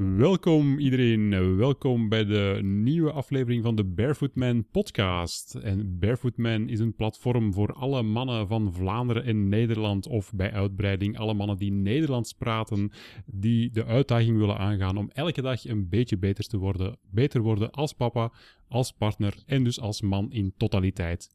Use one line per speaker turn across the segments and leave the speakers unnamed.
Welkom iedereen, welkom bij de nieuwe aflevering van de Barefoot Man podcast. En Barefoot Man is een platform voor alle mannen van Vlaanderen en Nederland of bij uitbreiding alle mannen die Nederlands praten, die de uitdaging willen aangaan om elke dag een beetje beter te worden, beter worden als papa, als partner en dus als man in totaliteit.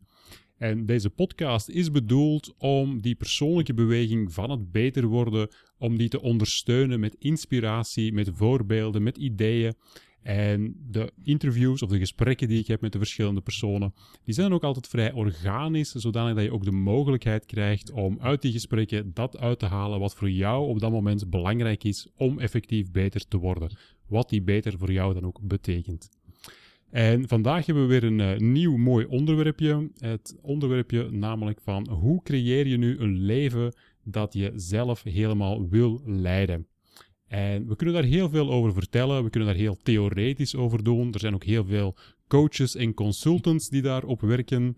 En deze podcast is bedoeld om die persoonlijke beweging van het beter worden, om die te ondersteunen met inspiratie, met voorbeelden, met ideeën. En de interviews of de gesprekken die ik heb met de verschillende personen, die zijn ook altijd vrij organisch, zodanig dat je ook de mogelijkheid krijgt om uit die gesprekken dat uit te halen wat voor jou op dat moment belangrijk is om effectief beter te worden. Wat die beter voor jou dan ook betekent. En vandaag hebben we weer een uh, nieuw mooi onderwerpje. Het onderwerpje namelijk van hoe creëer je nu een leven dat je zelf helemaal wil leiden. En we kunnen daar heel veel over vertellen, we kunnen daar heel theoretisch over doen. Er zijn ook heel veel coaches en consultants die daarop werken.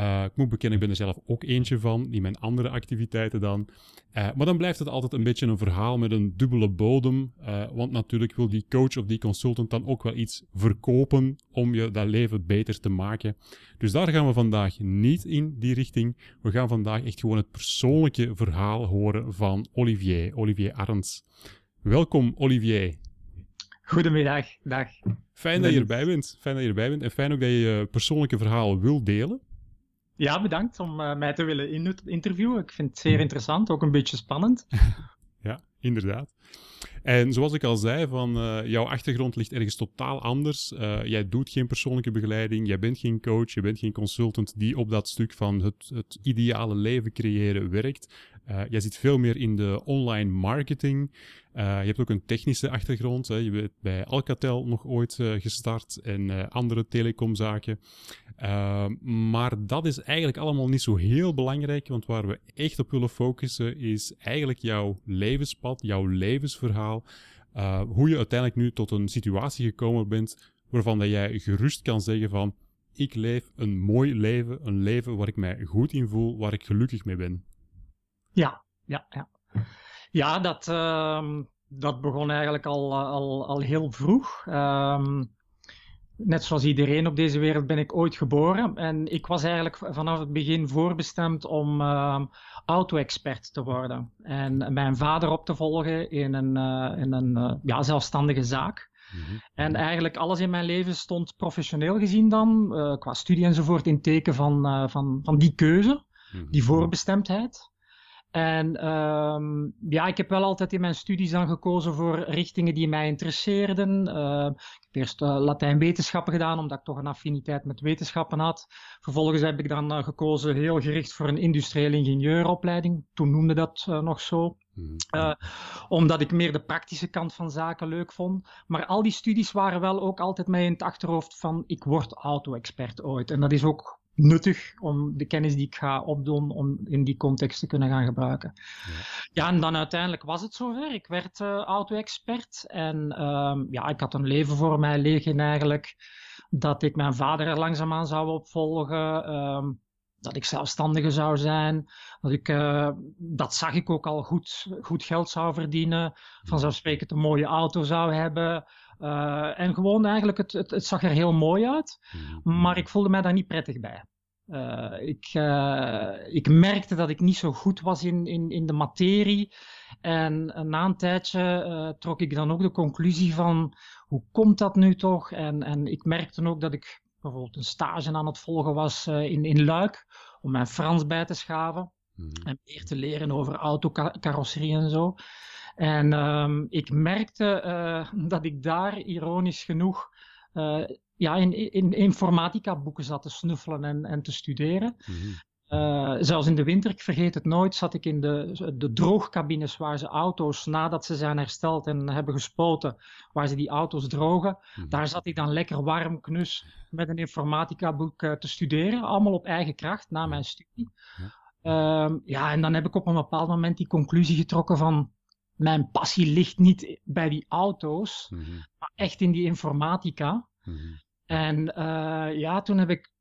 Uh, ik moet bekennen, ik ben er zelf ook eentje van, in mijn andere activiteiten dan. Uh, maar dan blijft het altijd een beetje een verhaal met een dubbele bodem. Uh, want natuurlijk wil die coach of die consultant dan ook wel iets verkopen om je dat leven beter te maken. Dus daar gaan we vandaag niet in die richting. We gaan vandaag echt gewoon het persoonlijke verhaal horen van Olivier, Olivier Arends. Welkom Olivier.
Goedemiddag, dag.
Fijn dat je erbij bent. Fijn dat je erbij bent en fijn ook dat je je persoonlijke verhaal wil delen.
Ja, bedankt om uh, mij te willen in interviewen. Ik vind het zeer interessant, ook een beetje spannend.
ja, inderdaad. En zoals ik al zei, van, uh, jouw achtergrond ligt ergens totaal anders. Uh, jij doet geen persoonlijke begeleiding, jij bent geen coach, je bent geen consultant die op dat stuk van het, het ideale leven creëren werkt. Uh, jij zit veel meer in de online marketing. je hebt ook een technische achtergrond. Hè. Je bent bij Alcatel nog ooit gestart en andere telecomzaken. maar dat is eigenlijk allemaal niet zo heel belangrijk, want waar we echt op willen focussen is eigenlijk jouw levenspad, jouw levensverhaal. Hoe je uiteindelijk nu tot een situatie gekomen bent waarvan dat jij gerust kan zeggen van ik leef een mooi leven, een leven waar ik mij goed in voel, waar ik gelukkig mee ben.
Ja, ja, ja. Ja, dat, uh, dat begon eigenlijk al, al, al heel vroeg. Uh, net zoals iedereen op deze wereld ben ik ooit geboren. En ik was eigenlijk vanaf het begin voorbestemd om uh, auto-expert te worden. En mijn vader op te volgen in een, uh, in een uh, ja, zelfstandige zaak. Mm-hmm. En eigenlijk alles in mijn leven stond professioneel gezien dan, uh, qua studie enzovoort, in teken van, van, van die keuze, mm-hmm. die voorbestemdheid. En um, ja, ik heb wel altijd in mijn studies dan gekozen voor richtingen die mij interesseerden. Uh, ik heb eerst uh, Latijn-wetenschappen gedaan, omdat ik toch een affiniteit met wetenschappen had. Vervolgens heb ik dan uh, gekozen heel gericht voor een industrieel ingenieuropleiding. Toen noemde dat nog zo. Uh, omdat ik meer de praktische kant van zaken leuk vond. Maar al die studies waren wel ook altijd mij in het achterhoofd van ik word auto-expert ooit. En dat is ook nuttig om de kennis die ik ga opdoen, om in die context te kunnen gaan gebruiken. Ja, ja en dan uiteindelijk was het zover. Ik werd uh, auto-expert en um, ja, ik had een leven voor mij liggen eigenlijk, dat ik mijn vader er langzaamaan zou opvolgen, um, dat ik zelfstandige zou zijn, dat ik, uh, dat zag ik ook al goed, goed geld zou verdienen, vanzelfsprekend een mooie auto zou hebben, uh, en gewoon eigenlijk, het, het, het, zag er heel mooi uit, mhm. maar ik voelde mij daar niet prettig bij. Uh, ik, uh, ik merkte dat ik niet zo goed was in, in, in de materie. En na een tijdje trok ik dan ook de conclusie van, hoe komt dat nu toch? En, en ik merkte ook dat ik bijvoorbeeld een stage aan het volgen was in, in Luik, om mijn Frans bij te schaven. Mm. En meer te leren over autocarrosserie en zo. En um, ik merkte uh, dat ik daar, ironisch genoeg, uh, ja, in, in informatica boeken zat te snuffelen en, en te studeren. Mm-hmm. Uh, zelfs in de winter, ik vergeet het nooit, zat ik in de, de droogcabines waar ze auto's, nadat ze zijn hersteld en hebben gespoten, waar ze die auto's drogen. Mm-hmm. Daar zat ik dan lekker warm, knus, met een informatica boek te studeren. Allemaal op eigen kracht, na mijn studie. Ehm, ja, en dan heb ik op een bepaald moment die conclusie getrokken van mijn passie ligt niet bij die auto's,
Mhm.
maar echt in die informatica.
Mhm.
En uh, ja, toen heb ik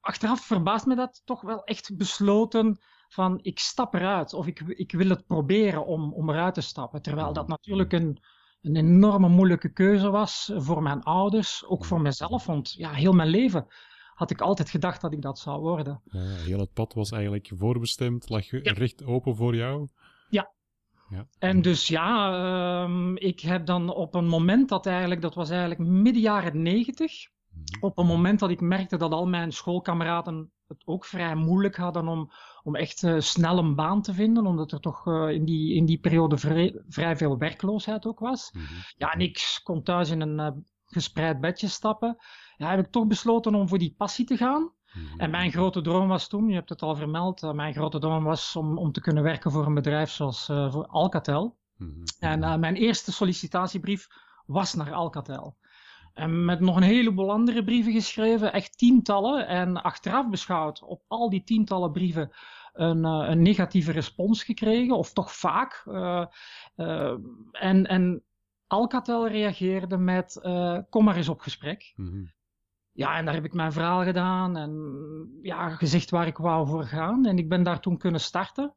achteraf verbaasd me dat toch wel echt besloten van ik stap eruit of ik, ik wil het proberen om, om eruit te stappen. Terwijl dat natuurlijk een, een enorme moeilijke keuze was voor mijn ouders, ook voor mezelf. Want ja, heel mijn leven had ik altijd gedacht dat ik dat zou worden.
Ja, heel het pad was eigenlijk voorbestemd, lag ja. recht open voor jou.
Ja. Ja. En dus ja, uh, ik heb dan op een moment dat eigenlijk, dat was eigenlijk midden jaren negentig, op een moment dat ik merkte dat al mijn schoolkameraden het ook vrij moeilijk hadden om, om echt uh, snel een baan te vinden, omdat er toch uh, in, die, in die periode vrij, vrij veel werkloosheid ook was.
Mhm.
Ja, en ik kon thuis in een uh, gespreid bedje stappen. Ja, heb ik toch besloten om voor die passie te gaan. En mijn grote droom was toen, je hebt het al vermeld, uh, mijn grote droom was om, om te kunnen werken voor een bedrijf zoals uh, voor Alcatel.
Mhm.
En uh, mijn eerste sollicitatiebrief was naar Alcatel. En met nog een heleboel andere brieven geschreven, echt tientallen. En achteraf beschouwd op al die tientallen brieven een, een negatieve respons gekregen, of toch vaak. En, en Alcatel reageerde met: kom maar eens op gesprek.
Mm-hmm.
Ja, en daar heb ik mijn verhaal gedaan en ja, gezegd waar ik wou voor gaan. En ik ben daar toen kunnen starten.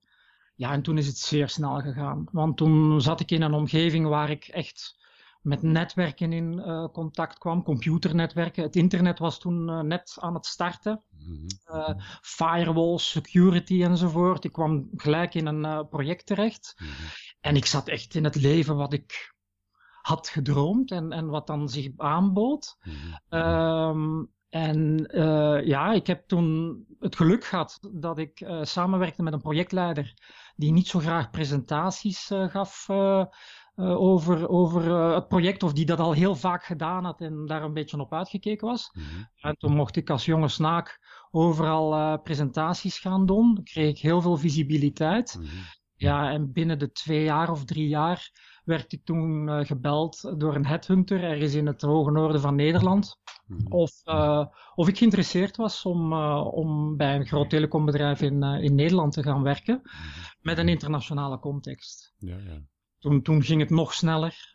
Ja, en toen is het zeer snel gegaan. Want toen zat ik in een omgeving waar ik echt met netwerken in uh, contact kwam, computernetwerken. Het internet was toen uh, net aan het starten. Uh, firewalls, security enzovoort. Ik kwam gelijk in een project terecht.
Mm-hmm.
En ik zat echt in het leven wat ik had gedroomd en, en wat dan zich aanbood.
Mm-hmm.
Um, en ja, ik heb toen het geluk gehad dat ik samenwerkte met een projectleider die niet zo graag presentaties gaf uh, over, over het project, of die dat al heel vaak gedaan had en daar een beetje op uitgekeken was.
Mm-hmm.
En toen mocht ik als jonge snaak overal presentaties gaan doen. Dan kreeg ik heel veel visibiliteit.
Mm-hmm.
Ja, en binnen de twee jaar of drie jaar werd ik toen uh, gebeld door een headhunter ergens in het hoge noorden van Nederland.
Mm-hmm.
Of, uh, of ik geïnteresseerd was om, uh, om bij een groot telecombedrijf in, in Nederland te gaan werken. Met een internationale context.
Ja, ja.
Toen, toen ging het nog sneller.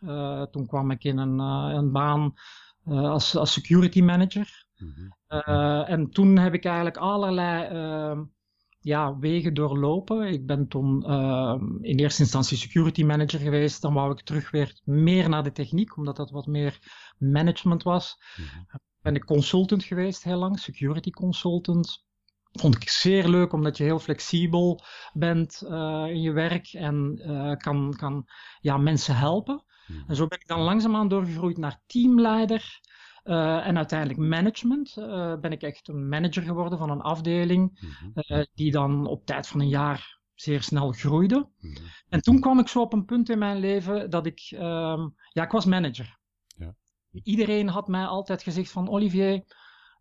Toen kwam ik in een, een baan als, als security manager.
Mm-hmm.
en toen heb ik eigenlijk allerlei ehm, ja, wegen doorlopen. Ik ben toen ehm, in eerste instantie security manager geweest. Dan wou ik terug weer meer naar de techniek, omdat dat wat meer management was.
Mm-hmm.
Ben ik consultant geweest heel lang, security consultant vond ik zeer leuk, omdat je heel flexibel bent uh, in je werk en uh, kan, kan ja, mensen helpen.
Mm-hmm.
En zo ben ik dan langzaamaan doorgegroeid naar teamleider uh, en uiteindelijk management. ben ik echt een manager geworden van een afdeling,
mm-hmm.
die dan op tijd van een jaar zeer snel groeide.
Mm-hmm.
En toen kwam ik zo op een punt in mijn leven dat ik, ja, ik was manager.
Ja.
Iedereen had mij altijd gezegd van Olivier,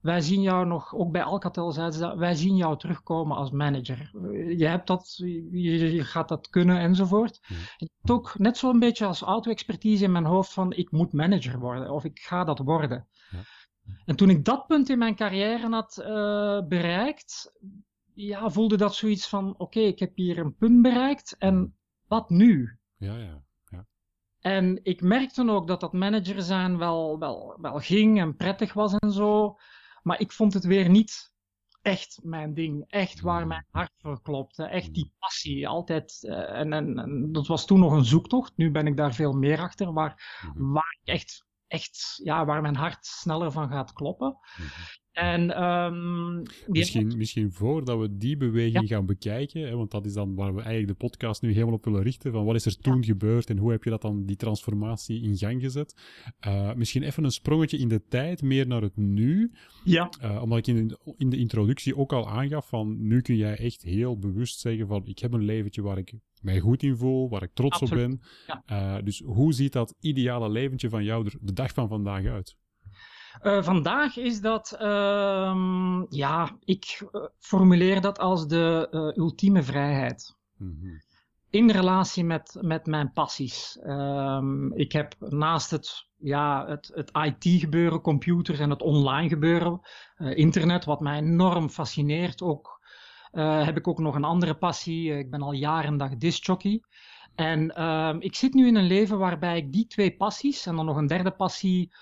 wij zien jou nog, ook bij Alcatel zeiden ze dat, wij zien jou terugkomen als manager. Je hebt dat, je, je gaat dat kunnen enzovoort.
Ja.
Ik had ook net zo'n beetje als auto-expertise in mijn hoofd van ik moet manager worden of ik ga dat worden.
Ja.
En toen ik dat punt in mijn carrière had uh, bereikt, ja, voelde dat zoiets van oké, okay, ik heb hier een punt bereikt en wat nu?
Ja, ja. ja.
En ik merkte ook dat dat manager zijn wel, wel, wel ging en prettig was en zo. Maar ik vond het weer niet echt mijn ding. Echt waar mijn hart voor klopte. Echt die passie. Altijd. Uh, en, en, en, dat was toen nog een zoektocht. Nu ben ik daar veel meer achter. Waar,
mm-hmm.
waar ik echt, echt, ja, waar mijn hart sneller van gaat kloppen.
Mm-hmm.
En, um,
misschien, misschien voordat we die beweging ja. gaan bekijken, hè, want dat is dan waar we eigenlijk de podcast nu helemaal op willen richten, van wat is er toen ja. gebeurd en hoe heb je dat dan, die transformatie in gang gezet. Uh, misschien even een sprongetje in de tijd, meer naar het nu.
Ja.
Uh, omdat ik in de, in de introductie ook al aangaf van, nu kun jij echt heel bewust zeggen van, ik heb een leventje waar ik mij goed in voel, waar ik trots
Absoluut.
op ben.
Ja.
Uh, dus hoe ziet dat ideale leventje van jou er de dag van vandaag uit?
Uh, vandaag is dat, uh, ja, ik uh, formuleer dat als de ultieme vrijheid.
Mm-hmm.
In relatie met, met mijn passies. Um, ik heb naast het, ja, het, het IT-gebeuren, computers en het online gebeuren, internet, wat mij enorm fascineert, ook heb ik ook nog een andere passie. ik ben al jaren dag discjockey. En ehm, ik zit nu in een leven waarbij ik die twee passies en dan nog een derde passie,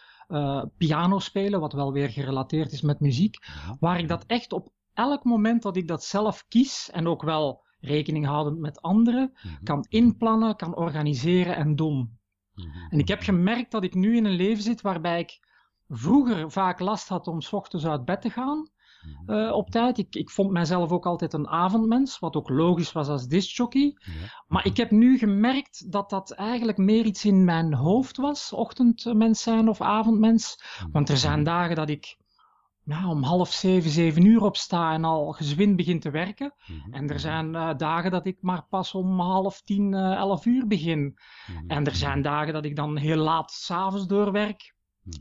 piano spelen, wat wel weer gerelateerd is met muziek, waar ik dat echt op elk moment dat ik dat zelf kies en ook wel rekening houdend met anderen, mhm. kan inplannen, kan organiseren en doen. Mhm. En ik heb gemerkt dat ik nu in een leven zit waarbij ik vroeger vaak last had om s ochtends uit bed te gaan. Mhm. Eh, op tijd. Ik, ik vond mijzelf ook altijd een avondmens, wat ook logisch was als discjockey. Maar ik heb nu gemerkt dat dat eigenlijk meer iets in mijn hoofd was, ochtendmens zijn of avondmens. Want er zijn dagen dat ik om half zeven, zeven uur opsta en al gezwind begin te werken. Mhm, en er mhm. zijn uh, dagen dat ik maar pas om half tien, uh, elf uur begin. Mhm, en er zijn dagen dat ik dan heel laat s'avonds doorwerk.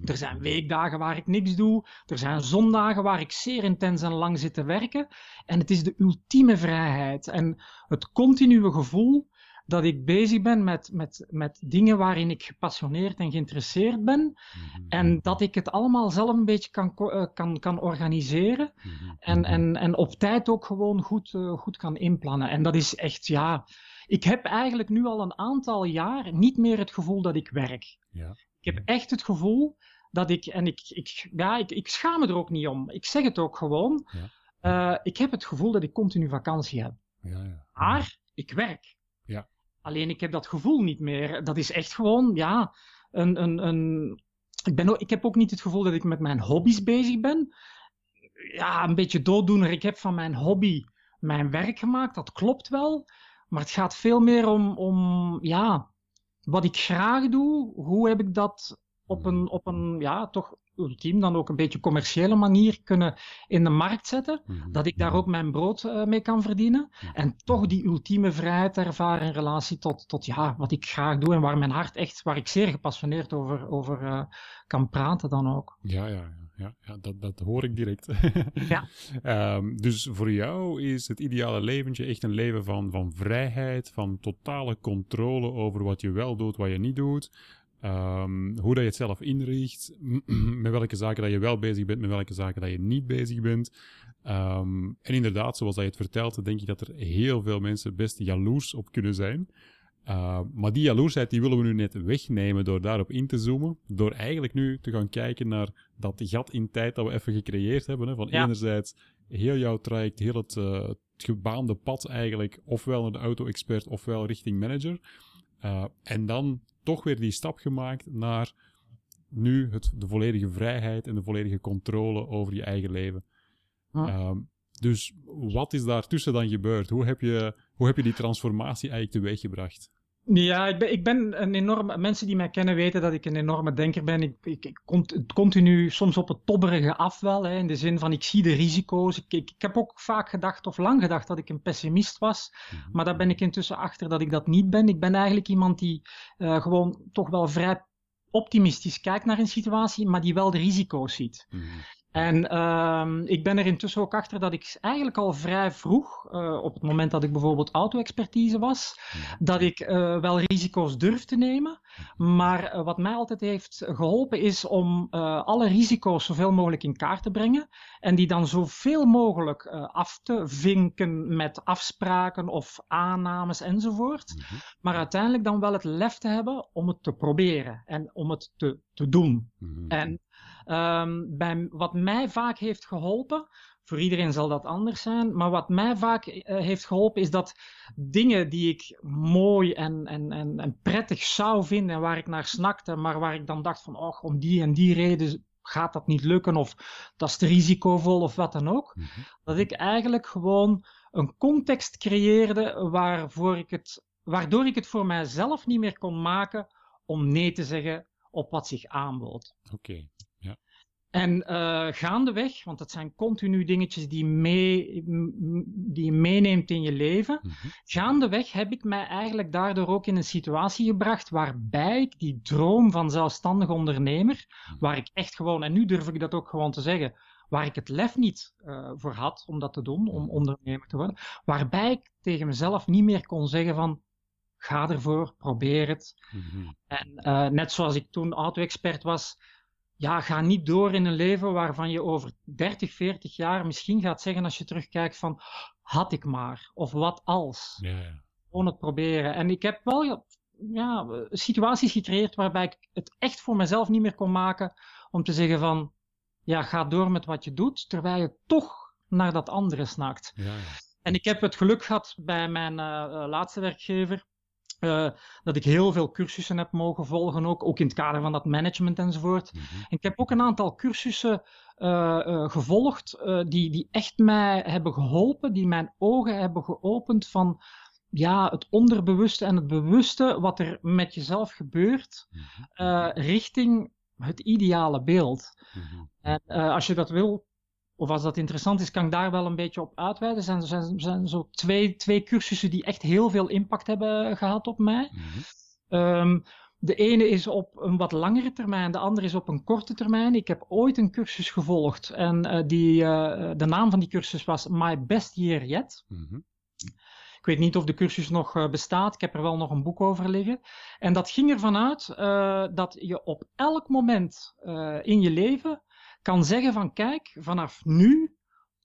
Er zijn weekdagen waar ik niks doe. Er zijn zondagen waar ik zeer intens en lang zit te werken. En het is de ultieme vrijheid. En het continue gevoel dat ik bezig ben met, met, met dingen waarin ik gepassioneerd en geïnteresseerd ben. Mhm. En dat ik het allemaal zelf een beetje kan, uh, kan, kan organiseren. Mhm. En, mhm. en, en op tijd ook gewoon goed, uh, goed kan inplannen. En dat is echt, ja. Ik heb eigenlijk nu al een aantal jaar niet meer het gevoel dat ik werk. Ja. Ik heb echt het gevoel dat ik, en ik, ik, ja, ik, ik schaam me er ook niet om. Ik zeg het ook gewoon. Ja. Uh, ik heb het gevoel dat ik continu vakantie heb. Ja, ja. Maar ik werk. Ja. Alleen ik heb dat gevoel niet meer. Dat is echt gewoon, ja, een. een, een ik, ben ook, ik heb ook niet het gevoel dat ik met mijn hobby's bezig ben. Ja, een beetje dooddoener. Ik heb van mijn hobby mijn werk gemaakt, dat klopt wel. Maar het gaat veel meer om, om ja, wat ik graag doe. Hoe heb ik dat op een, op een ja, toch ultiem dan ook een beetje commerciële manier kunnen in de markt zetten. Mhm. Dat ik daar ook mijn brood uh, mee kan verdienen. En toch die ultieme vrijheid ervaren in relatie tot, tot ja, wat ik graag doe en waar mijn hart echt, waar ik zeer gepassioneerd over, over uh, kan praten dan ook.
Ja, ja, ja, ja dat, dat hoor ik direct. ja. Um, dus voor jou is het ideale leventje echt een leven van, van vrijheid, van totale controle over wat je wel doet, wat je niet doet. Um, hoe dat je het zelf inricht, met welke zaken dat je wel bezig bent, met welke zaken dat je niet bezig bent. Um, en inderdaad, zoals dat je het vertelt, denk ik dat er heel veel mensen best jaloers op kunnen zijn. Uh, maar die jaloersheid die willen we nu net wegnemen door daarop in te zoomen. Door eigenlijk nu te gaan kijken naar dat gat in tijd dat we even gecreëerd hebben. Hè, van enerzijds heel jouw traject, heel het, uh, het gebaande pad eigenlijk, ofwel naar de auto-expert ofwel richting manager. Uh, en dan toch weer die stap gemaakt naar nu het, de volledige vrijheid en de volledige controle over je eigen leven. Um, dus wat is daartussen dan gebeurd? Hoe heb je, hoe heb je die transformatie eigenlijk teweeggebracht?
Ja, ik ben, ik ben een enorme. Mensen die mij kennen weten dat ik een enorme denker ben. Ik, ik, ik continu soms op het tobberige af wel. Hè, in de zin van ik zie de risico's. Ik, ik, ik, heb ook vaak gedacht, of lang gedacht, dat ik een pessimist was. Mhm. Maar daar ben ik intussen achter dat ik dat niet ben. Ik ben eigenlijk iemand die uh, gewoon toch wel vrij optimistisch kijkt naar een situatie, maar die wel de risico's ziet. Mm en um, ik ben er intussen ook achter dat ik eigenlijk al vrij vroeg, uh, op het moment dat ik bijvoorbeeld auto-expertise was, dat ik uh, wel risico's durf te nemen. Maar uh, wat mij altijd heeft geholpen is om alle risico's zoveel mogelijk in kaart te brengen. En die dan zoveel mogelijk af te vinken met afspraken of aannames enzovoort. Mhm. Maar uiteindelijk dan wel het lef te hebben om het te proberen en om het te, te doen. Mhm. En Um, bij, wat mij vaak heeft geholpen, voor iedereen zal dat anders zijn, maar wat mij vaak uh, heeft geholpen is dat dingen die ik mooi en, en, en, en prettig zou vinden en waar ik naar snakte, maar waar ik dan dacht van, oh, om die en die reden gaat dat niet lukken of dat is te risicovol of wat dan ook, mm -hmm. dat ik eigenlijk gewoon een context creëerde waarvoor ik het, waardoor ik het voor mijzelf niet meer kon maken om nee te zeggen op wat zich aanbood.
Oké.
En uh, gaandeweg, want dat zijn continu dingetjes die, mee, die je meeneemt in je leven. Mm -hmm. Gaandeweg heb ik mij eigenlijk daardoor ook in een situatie gebracht waarbij ik die droom van zelfstandig ondernemer, mhm. waar ik echt gewoon, en nu durf ik dat ook gewoon te zeggen, waar ik het lef niet uh, voor had om dat te doen, om mhm. ondernemer te worden, waarbij ik tegen mezelf niet meer kon zeggen van, ga ervoor, probeer het. Mm -hmm. En uh, net zoals ik toen auto-expert was, ja, ga niet door in een leven waarvan je over 30, 40 jaar misschien gaat zeggen als je terugkijkt van had ik maar, of wat als.
Ja, ja.
Gewoon het proberen. En ik heb wel ja, situaties gecreëerd waarbij ik het echt voor mezelf niet meer kon maken om te zeggen van, ja, ga door met wat je doet, terwijl je toch naar dat andere snakt.
Ja, ja.
En ik heb het geluk gehad bij mijn uh, laatste werkgever. Uh, dat ik heel veel cursussen heb mogen volgen, ook, ook in het kader van dat management enzovoort. Mm -hmm. En ik heb ook een aantal cursussen uh, gevolgd die, die echt mij hebben geholpen, die mijn ogen hebben geopend van ja, het onderbewuste en het bewuste wat er met jezelf gebeurt, mm -hmm. richting het ideale beeld. Mm -hmm. En als je dat wil, of als dat interessant is, kan ik daar wel een beetje op uitweiden. Er zijn, zijn, zijn zo twee, twee cursussen die echt heel veel impact hebben gehad op mij. Mm -hmm. um, de ene is op een wat langere termijn, de andere is op een korte termijn. Ik heb ooit een cursus gevolgd en uh, die, uh, de naam van die cursus was My Best Year Yet. Mm -hmm. Ik weet niet of de cursus nog uh, bestaat, ik heb er wel nog een boek over liggen. En dat ging ervan uit dat je op elk moment in je leven kan zeggen van kijk, vanaf nu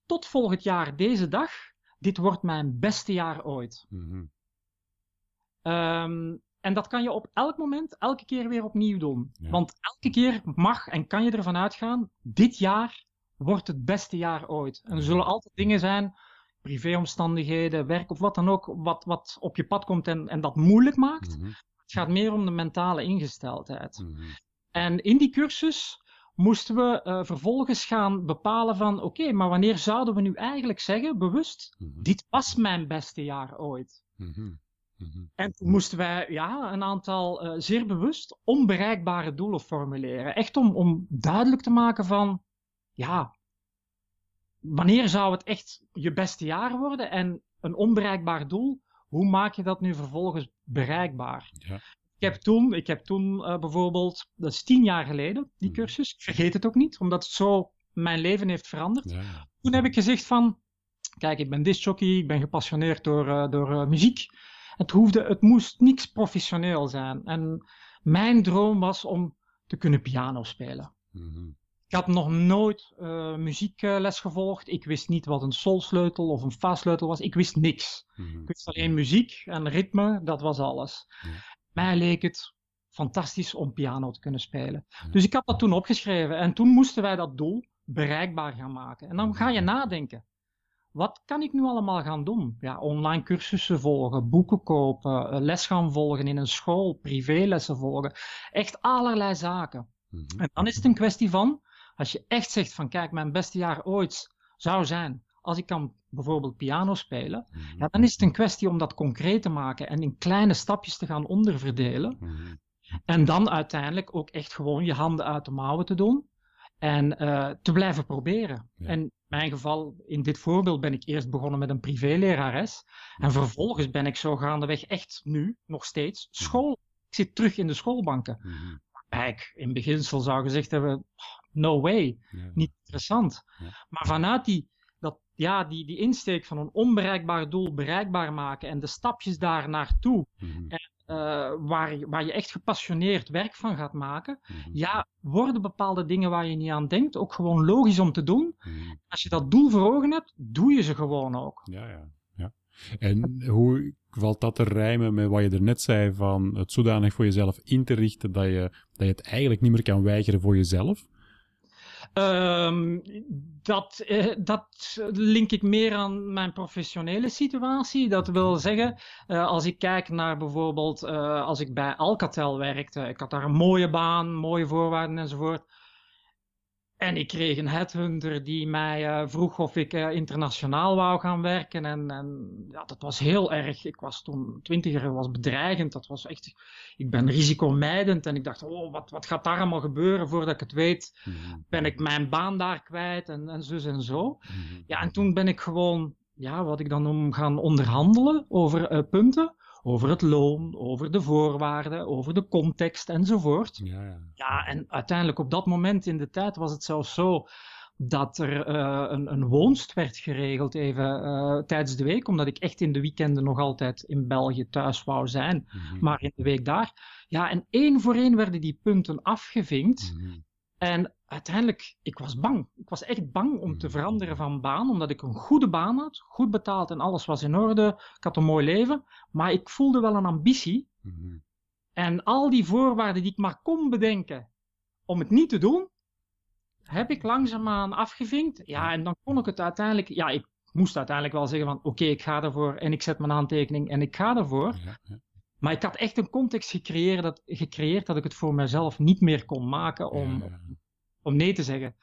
tot volgend jaar deze dag, dit wordt mijn beste jaar ooit. Mm -hmm. um, en dat kan je op elk moment, elke keer weer opnieuw doen. Ja. Want elke keer mag en kan je ervan uitgaan, dit jaar wordt het beste jaar ooit. En er zullen altijd dingen zijn, privéomstandigheden, werk of wat dan ook, wat, wat op je pad komt en, en dat moeilijk maakt. Mm -hmm. Het gaat meer om de mentale ingesteldheid. Mm -hmm. En in die cursus moesten we uh, vervolgens gaan bepalen van oké, okay, maar wanneer zouden we nu eigenlijk zeggen, bewust, mm -hmm. dit was mijn beste jaar ooit. Mm -hmm. Mm -hmm. En toen moesten wij ja, een aantal uh, zeer bewust onbereikbare doelen formuleren. Echt om, om duidelijk te maken van, ja, wanneer zou het echt je beste jaar worden? En een onbereikbaar doel, hoe maak je dat nu vervolgens bereikbaar? Ja. Ik heb toen, ik heb toen uh, bijvoorbeeld, dat is tien jaar geleden, die cursus. Ik vergeet het ook niet, omdat het zo mijn leven heeft veranderd. Ja. Toen heb ik gezegd van, kijk, ik ben discjockey, ik ben gepassioneerd door, uh, door uh, muziek. Het, hoefde, het moest niks professioneel zijn. En mijn droom was om te kunnen piano spelen. Mm -hmm. Ik had nog nooit muziekles gevolgd. Ik wist niet wat een solsleutel of een fa-sleutel was. Ik wist niks. Mm -hmm. Ik wist alleen muziek en ritme, dat was alles. Mij leek het fantastisch om piano te kunnen spelen. Dus ik had dat toen opgeschreven en toen moesten wij dat doel bereikbaar gaan maken. En dan ga je nadenken. Wat kan ik nu allemaal gaan doen? Ja, online cursussen volgen, boeken kopen, les gaan volgen in een school, privélessen volgen. Echt allerlei zaken. Mm -hmm. En dan is het een kwestie van, als je echt zegt van kijk, mijn beste jaar ooit zou zijn als ik kan bijvoorbeeld piano spelen, mm -hmm. ja, dan is het een kwestie om dat concreet te maken en in kleine stapjes te gaan onderverdelen. Mm -hmm. En dan uiteindelijk ook echt gewoon je handen uit de mouwen te doen en uh, te blijven proberen. Ja. En in mijn geval, in dit voorbeeld, ben ik eerst begonnen met een privélerares. En mhm. vervolgens ben ik zo gaandeweg echt nu, nog steeds, mhm. school. Ik zit terug in de schoolbanken. Mm -hmm. Waarbij ik in beginsel zou gezegd hebben, no way, ja. niet interessant. Ja. Maar vanuit die ja, die, die insteek van een onbereikbaar doel bereikbaar maken en de stapjes daar naartoe. Mm-hmm. En, uh, waar, je, waar je echt gepassioneerd werk van gaat maken. Mm-hmm. Ja, worden bepaalde dingen waar je niet aan denkt ook gewoon logisch om te doen. Mm-hmm. Als je dat doel voor ogen hebt, doe je ze gewoon ook.
Ja, ja. ja. En hoe valt dat te rijmen met wat je er net zei van het zodanig voor jezelf in te richten dat je, dat je het eigenlijk niet meer kan weigeren voor jezelf?
Um, dat, uh, dat link ik meer aan mijn professionele situatie. Dat wil zeggen, uh, als ik kijk naar bijvoorbeeld uh, als ik bij Alcatel werkte, ik had daar een mooie baan, mooie voorwaarden enzovoort. En ik kreeg een headhunter die mij uh, vroeg of ik uh, internationaal wou gaan werken. En, en, ja, dat was heel erg. Ik was toen twintiger, was bedreigend. Dat was echt, ik ben risicomijdend. En ik dacht, oh, wat, wat gaat daar allemaal gebeuren voordat ik het weet? Mm-hmm. Ben ik mijn baan daar kwijt en, en zus en zo. Mm-hmm. Ja, en toen ben ik gewoon, ja, wat ik dan noem, gaan onderhandelen over uh, punten over het loon, over de voorwaarden, over de context enzovoort. Ja, ja. ja, en uiteindelijk op dat moment in de tijd was het zelfs zo dat er uh, een, een, woonst werd geregeld even uh, tijdens de week, omdat ik echt in de weekenden nog altijd in België thuis wou zijn, mm -hmm. maar in de week daar. Ja, en één voor één werden die punten afgevinkt. Mm -hmm. En uiteindelijk, ik was bang. Ik was echt bang om te veranderen van baan, omdat ik een goede baan had, goed betaald en alles was in orde. Ik had een mooi leven, maar ik voelde wel een ambitie.
Mhm.
En al die voorwaarden die ik maar kon bedenken om het niet te doen, heb ik langzaamaan afgevinkt. Ja, en dan kon ik het uiteindelijk, ja, ik moest uiteindelijk wel zeggen van oké, ik ga ervoor en ik zet mijn aantekening en ik ga ervoor.
Ja, ja.
Maar ik had echt een context gecreëerd dat, gecreëerd dat ik het voor mezelf niet meer kon maken om,
Ja,
om nee te zeggen.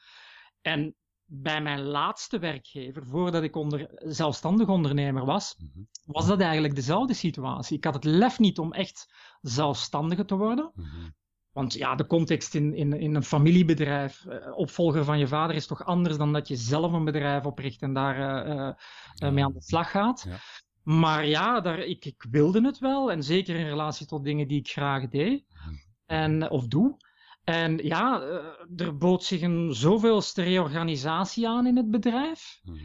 En bij mijn laatste werkgever, voordat ik onder, zelfstandig ondernemer was,
Mhm.
was dat eigenlijk dezelfde situatie. Ik had het lef niet om echt zelfstandige te worden.
Mhm.
Want ja, de context in, in, in een familiebedrijf, eh, opvolger van je vader, is toch anders dan dat je zelf een bedrijf opricht en daar eh, eh, mee aan de slag gaat.
Ja.
Maar ja, daar, ik, ik wilde het wel. En zeker in relatie tot dingen die ik graag deed en, of doe. En ja, eh, er bood zich een zoveelste reorganisatie aan in het bedrijf.
Mhm.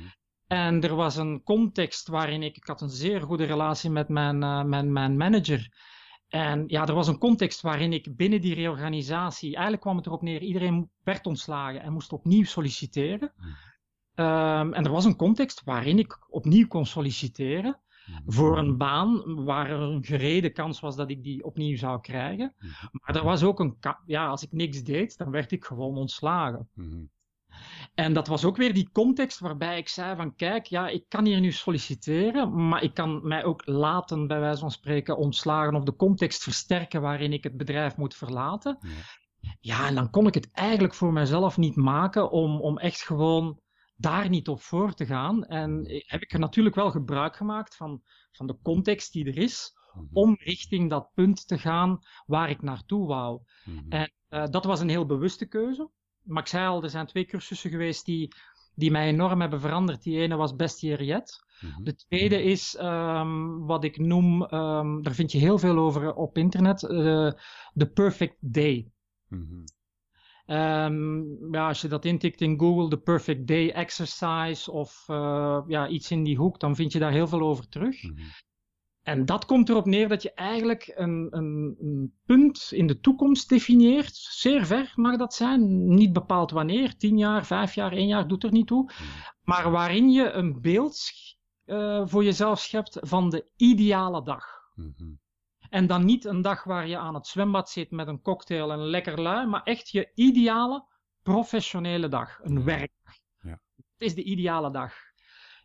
En er was een context waarin ik, ik had een zeer goede relatie met mijn, eh, mijn, mijn manager. En ja, er was een context waarin ik binnen die reorganisatie, eigenlijk kwam het erop neer, iedereen werd ontslagen en moest opnieuw solliciteren.
Mhm.
Ehm, en er was een context waarin ik opnieuw kon solliciteren. Voor een baan waar er een gereden kans was dat ik die opnieuw zou krijgen.
Mhm.
Maar er was ook een, ja, als ik niks deed, dan werd ik gewoon ontslagen.
Mhm.
En dat was ook weer die context waarbij ik zei van kijk, ja, ik kan hier nu solliciteren, maar ik kan mij ook laten, bij wijze van spreken, ontslagen of de context versterken waarin ik het bedrijf moet verlaten.
Ja.
Ja, en dan kon ik het eigenlijk voor mezelf niet maken om, om echt gewoon daar niet op voor te gaan. En heb ik er natuurlijk wel gebruik gemaakt van, van de context die er is,
Mhm.
om richting dat punt te gaan waar ik naartoe wou.
Mhm.
En eh, dat was een heel bewuste keuze. Maar ik zei al, er zijn twee cursussen geweest die, die mij enorm hebben veranderd. Die ene was Best Year Yet.
Mhm.
De tweede is ehm, wat ik noem, ehm, daar vind je heel veel over op internet, eh, de Perfect Day.
Mhm.
Ehm, ja, als je dat intikt in Google, de Perfect Day Exercise of eh, ja, iets in die hoek, dan vind je daar heel veel over terug.
Mhm.
En dat komt erop neer dat je eigenlijk een, een, een punt in de toekomst definieert. Zeer ver mag dat zijn, niet bepaald wanneer, tien jaar, vijf jaar, één jaar, doet er niet toe. Maar waarin je een beeld eh, voor jezelf schept van de ideale dag.
Mhm.
En dan niet een dag waar je aan het zwembad zit met een cocktail en lekker lui, maar echt je ideale professionele dag, een werkdag.
Ja.
Het is de ideale dag.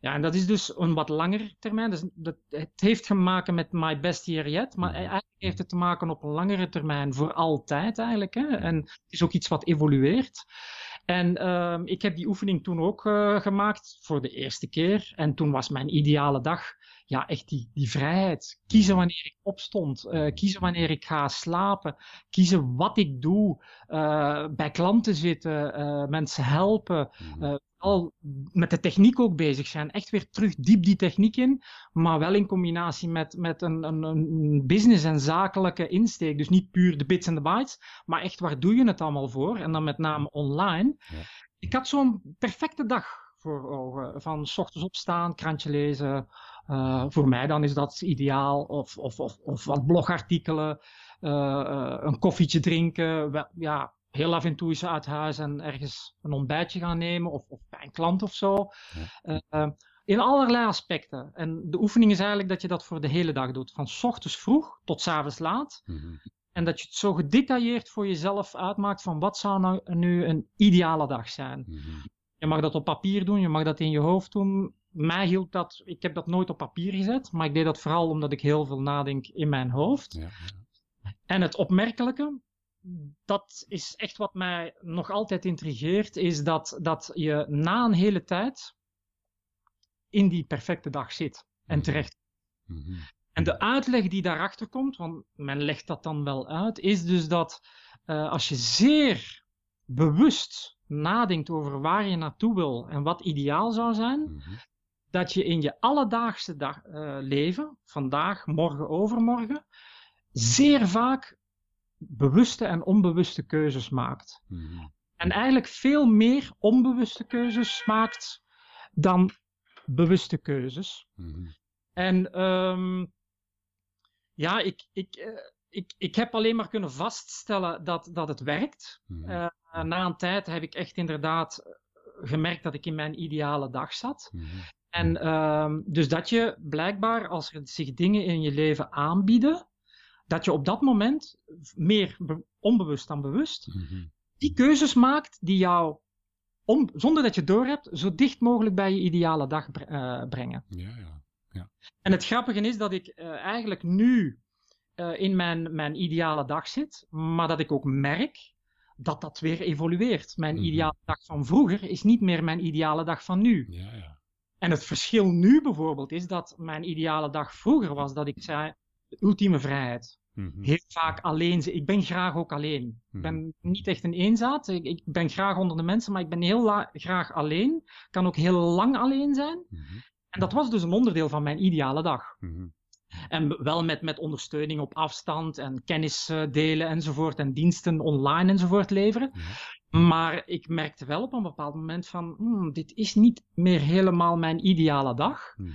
Ja, en dat is dus een wat langere termijn. Dus dat, het heeft te maken met My Best Year Yet, maar
Mhm.
eigenlijk heeft het te maken op een langere termijn, voor altijd eigenlijk. Hè? En het is ook iets wat evolueert. En ehm, ik heb die oefening toen ook eh, gemaakt voor de eerste keer. En toen was mijn ideale dag ja, echt die, die vrijheid. Kiezen wanneer ik opstond, eh, kiezen wanneer ik ga slapen, kiezen wat ik doe, eh, bij klanten zitten, mensen helpen, eh, al met de techniek ook bezig zijn. Echt weer terug diep die techniek in, maar wel in combinatie met, met een, een, een business- en zakelijke insteek. Dus niet puur de bits en de bytes, maar echt waar doe je het allemaal voor? En dan met name online.
Ja.
Ik had zo'n perfecte dag voor ogen. Van s ochtends opstaan, krantje lezen. Eh, voor mij dan is dat ideaal. Of, of, of, of wat blogartikelen. eh, eh, een koffietje drinken. Wel, ja, heel af en toe eens uit huis en ergens een ontbijtje gaan nemen. Of, of bij een klant of zo. Eh, in allerlei aspecten. En de oefening is eigenlijk dat je dat voor de hele dag doet. Van s ochtends vroeg tot s avonds laat.
Mhm.
En dat je het zo gedetailleerd voor jezelf uitmaakt van wat zou nou nu een ideale dag zijn.
Mhm.
Je mag dat op papier doen, je mag dat in je hoofd doen. Mij hield dat, ik heb dat nooit op papier gezet, maar ik deed dat vooral omdat ik heel veel nadenk in mijn hoofd.
Ja, ja.
En het opmerkelijke, dat is echt wat mij nog altijd intrigeert, is dat, dat je na een hele tijd in die perfecte dag zit. En
Mhm.
terecht.
Mhm.
En de uitleg die daarachter komt, want men legt dat dan wel uit, is dus dat eh, als je zeer bewust nadenkt over waar je naartoe wil en wat ideaal zou zijn,
Mhm.
dat je in je alledaagse dag, eh, leven, vandaag, morgen, overmorgen, zeer vaak bewuste en onbewuste keuzes maakt.
Mhm.
En eigenlijk veel meer onbewuste keuzes maakt dan bewuste keuzes.
Mhm.
En ehm, ja, ik, ik, eh, ik, ik heb alleen maar kunnen vaststellen dat, dat het werkt.
Mhm.
Eh, na een tijd heb ik echt inderdaad gemerkt dat ik in mijn ideale dag zat. En ehm, dus dat je blijkbaar, als er zich dingen in je leven aanbieden, dat je op dat moment meer onbewust dan bewust
Mhm.
die keuzes maakt die jou, om, zonder dat je het doorhebt, zo dicht mogelijk bij je ideale dag eh, brengen.
Ja, ja.
En het grappige is dat ik eh, eigenlijk nu eh, in mijn, mijn ideale dag zit, maar dat ik ook merk dat dat weer evolueert. Mijn
Mhm.
ideale dag van vroeger is niet meer mijn ideale dag van nu.
Ja, ja.
En het verschil nu bijvoorbeeld is dat mijn ideale dag vroeger was dat ik zei, de ultieme vrijheid.
Mhm.
Heel vaak alleen. zijn. Ik ben graag ook alleen. Ik
Mhm.
ben niet echt een eenzaad. Ik, ik ben graag onder de mensen, maar ik ben heel graag alleen. Kan ook heel lang alleen zijn.
Mhm.
En dat was dus een onderdeel van mijn ideale dag.
Mhm.
En wel met, met ondersteuning op afstand en kennis eh, delen enzovoort. En diensten online enzovoort leveren. Maar ik merkte wel op een bepaald moment van, hmm, dit is niet meer helemaal mijn ideale dag.
Mhm.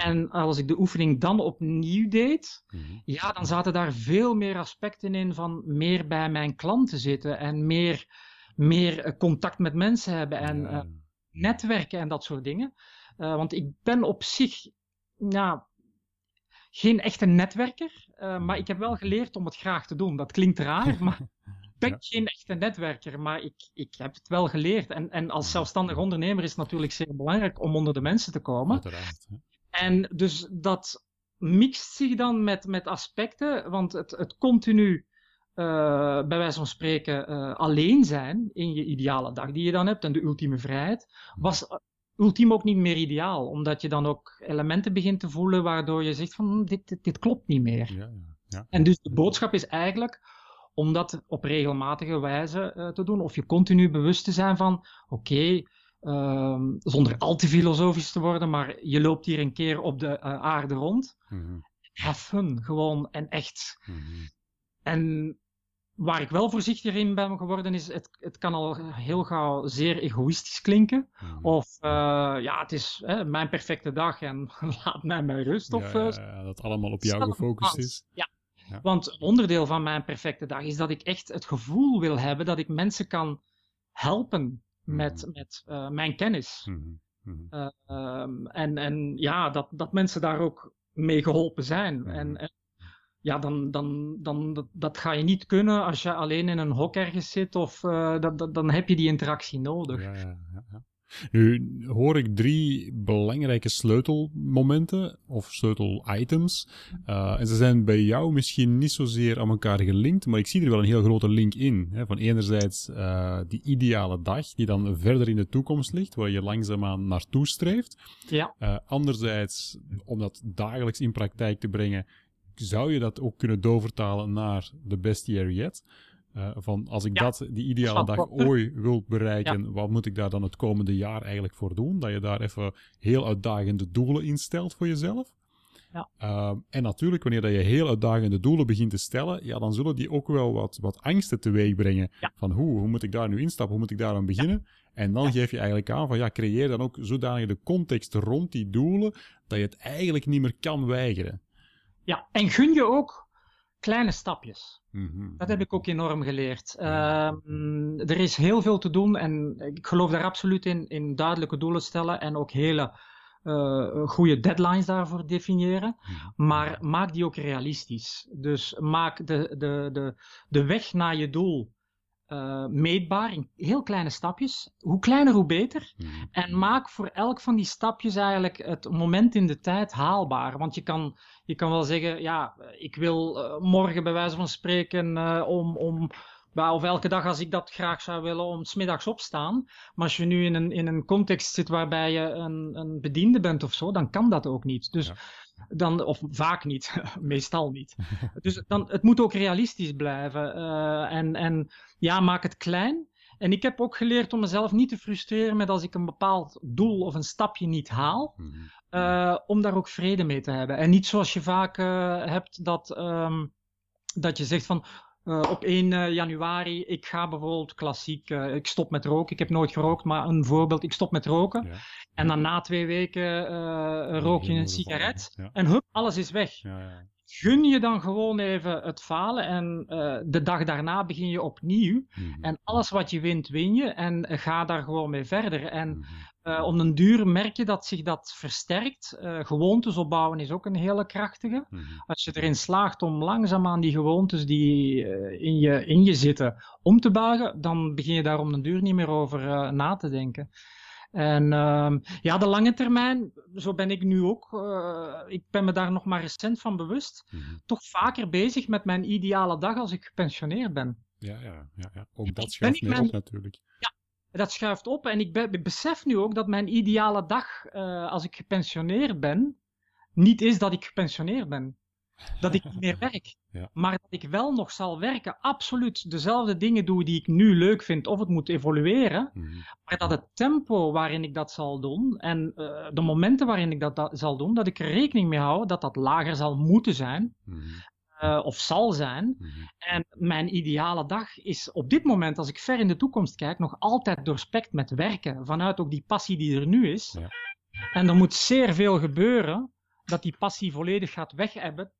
En als ik de oefening dan opnieuw deed,
Mhm.
ja, dan zaten daar veel meer aspecten in van meer bij mijn klanten zitten en meer, meer eh, contact met mensen hebben en
Ja,
eh, netwerken en dat soort dingen. Eh, want ik ben op zich ja, geen echte netwerker, eh, maar ik heb wel geleerd om het graag te doen. Dat klinkt raar, maar ik ben
Ja.
geen echte netwerker, maar ik, ik heb het wel geleerd. En, en als zelfstandig ondernemer is het natuurlijk zeer belangrijk om onder de mensen te komen.
Uiteraard.
En dus dat mixt zich dan met, met aspecten, want het, het continu, eh, bij wijze van spreken, eh, alleen zijn in je ideale dag die je dan hebt en de ultieme vrijheid, was eh, ultiem ook niet meer ideaal, omdat je dan ook elementen begint te voelen waardoor je zegt van hm, dit, dit, dit klopt niet meer.
Ja, ja. ja.
En dus de boodschap is eigenlijk om dat op regelmatige wijze te doen. Of je continu bewust te zijn van, oké, ehm, zonder al te filosofisch te worden, maar je loopt hier een keer op de eh, aarde rond. Have fun, gewoon en echt.
Mhm.
En waar ik wel voorzichtiger in ben geworden is, het, het kan al heel gauw zeer egoïstisch klinken.
Mhm.
Of, eh, ja, het is hè, mijn perfecte dag en laat mij met rust. Of,
ja,
eh,
ja, ja, dat allemaal op jou gefocust is.
Ja. Want onderdeel van mijn perfecte dag is dat ik echt het gevoel wil hebben dat ik mensen kan helpen met,
Mhm.
met eh, mijn kennis.
Mhm. Mhm.
Eh, ehm, en, en ja, dat, dat mensen daar ook mee geholpen zijn. En, en ja, dan, dan, dan dat, dat ga je niet kunnen als je alleen in een hok ergens zit of eh, dat, dat, dan heb je die interactie nodig.
Ja, ja. Nu hoor ik drie belangrijke sleutelmomenten of sleutelitems. Uh, en ze zijn bij jou misschien niet zozeer aan elkaar gelinkt, maar ik zie er wel een heel grote link in. Hè? Van enerzijds uh, die ideale dag die dan verder in de toekomst ligt, waar je langzaamaan naartoe streeft.
Ja.
Uh, anderzijds, om dat dagelijks in praktijk te brengen, zou je dat ook kunnen doorvertalen naar de best year yet. Uh, van als ik
Ja.
dat, die ideale dag ooit wil bereiken, wat moet ik daar dan het komende jaar eigenlijk voor doen? Dat je daar even heel uitdagende doelen in stelt voor jezelf.
Ja.
Uh, en natuurlijk, wanneer dat je heel uitdagende doelen begint te stellen, ja, dan zullen die ook wel wat, wat angsten teweeg brengen.
Ja.
Van hoe, hoe moet ik daar nu instappen? Hoe moet ik daar aan beginnen? En dan geef je eigenlijk aan van ja, creëer dan ook zodanig de context rond die doelen, dat je het eigenlijk niet meer kan weigeren.
ja, en gun je ook kleine stapjes.
Mhm.
Dat heb ik ook enorm geleerd. Ehm, er is heel veel te doen en ik geloof daar absoluut in, in duidelijke doelen stellen en ook hele eh goede deadlines daarvoor definiëren.
Mhm.
Maar maak die ook realistisch. Dus maak de, de, de, de weg naar je doel eh, meetbaar in heel kleine stapjes. Hoe kleiner, hoe beter.
Mhm.
En maak voor elk van die stapjes eigenlijk het moment in de tijd haalbaar. Want je kan, je kan wel zeggen, ja, ik wil eh, morgen bij wijze van spreken eh, om, om of elke dag als ik dat graag zou willen, om smiddags opstaan. Maar als je nu in een, in een context zit waarbij je een, een bediende bent of zo, dan kan dat ook niet. Dus
Ja.
dan, of vaak niet, meestal niet. dus dan, het moet ook realistisch blijven. eh, en, en ja, maak het klein. En ik heb ook geleerd om mezelf niet te frustreren met als ik een bepaald doel of een stapje niet haal.
Mhm.
eh, om daar ook vrede mee te hebben. En niet zoals je vaak eh, hebt dat, ehm, dat je zegt van eh, op 1 eh, januari, ik ga bijvoorbeeld klassiek, eh, ik stop met roken. Ik heb nooit gerookt, maar een voorbeeld, ik stop met roken.
Ja.
En dan na twee weken rook je een sigaret.
Ja.
En hup, alles is weg.
Ja,
gun je dan gewoon even het falen en de dag daarna begin je opnieuw.
Mhm.
En alles wat je wint, win je en ga daar gewoon mee verder. En
Mhm.
Uh, om den duur merk je dat zich dat versterkt. Uh, gewoontes opbouwen is ook een hele krachtige.
Mhm.
Als je erin slaagt om langzaamaan die gewoontes die uh, in, je, in je zitten om te buigen, dan begin je daar om den duur niet meer over na te denken. En uh, ja, de lange termijn, zo ben ik nu ook, ik ben me daar nog maar recent van bewust,
Mhm.
toch vaker bezig met mijn ideale dag als ik gepensioneerd ben.
Ja, ja, ja, ja. ook dat schuift
ik
mee
mijn-
op natuurlijk.
Dat schuift op en ik, be- ik besef nu ook dat mijn ideale dag uh, als ik gepensioneerd ben, niet is dat ik gepensioneerd ben. Dat ik niet meer werk.
Ja.
Maar dat ik wel nog zal werken, absoluut dezelfde dingen doe die ik nu leuk vind of het moet evolueren.
Mhm.
Maar dat het tempo waarin ik dat zal doen en uh, de momenten waarin ik dat, dat zal doen, dat ik er rekening mee hou dat dat lager zal moeten zijn
Mhm.
Uh, of zal zijn.
Mhm.
En mijn ideale dag is op dit moment, als ik ver in de toekomst kijk, nog altijd doorspekt met werken. Vanuit ook die passie die er nu is.
Ja.
En er moet zeer veel gebeuren dat die passie volledig gaat weghebben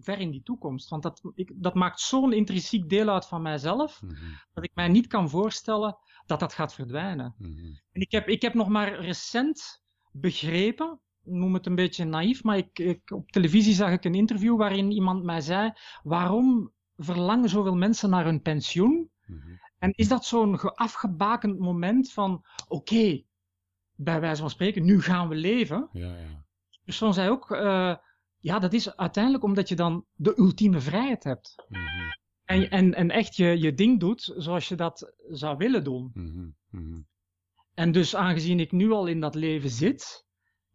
ver in die toekomst. Want dat, ik, dat maakt zo'n intrinsiek deel uit van mijzelf,
Mhm.
dat ik mij niet kan voorstellen dat dat gaat verdwijnen.
Mhm.
En ik heb, ik heb nog maar recent begrepen, noem het een beetje naïef, maar ik, ik, op televisie zag ik een interview waarin iemand mij zei: waarom verlangen zoveel mensen naar hun pensioen?
Mhm.
En is dat zo'n ge- afgebakend moment van: oké, bij wijze van spreken, nu gaan we leven?
Ja, ja.
De persoon zei ook: eh, ja, dat is uiteindelijk omdat je dan de ultieme vrijheid hebt.
Mhm.
En, en, en echt je, je ding doet zoals je dat zou willen doen.
Mhm.
En dus aangezien ik nu al in dat leven zit,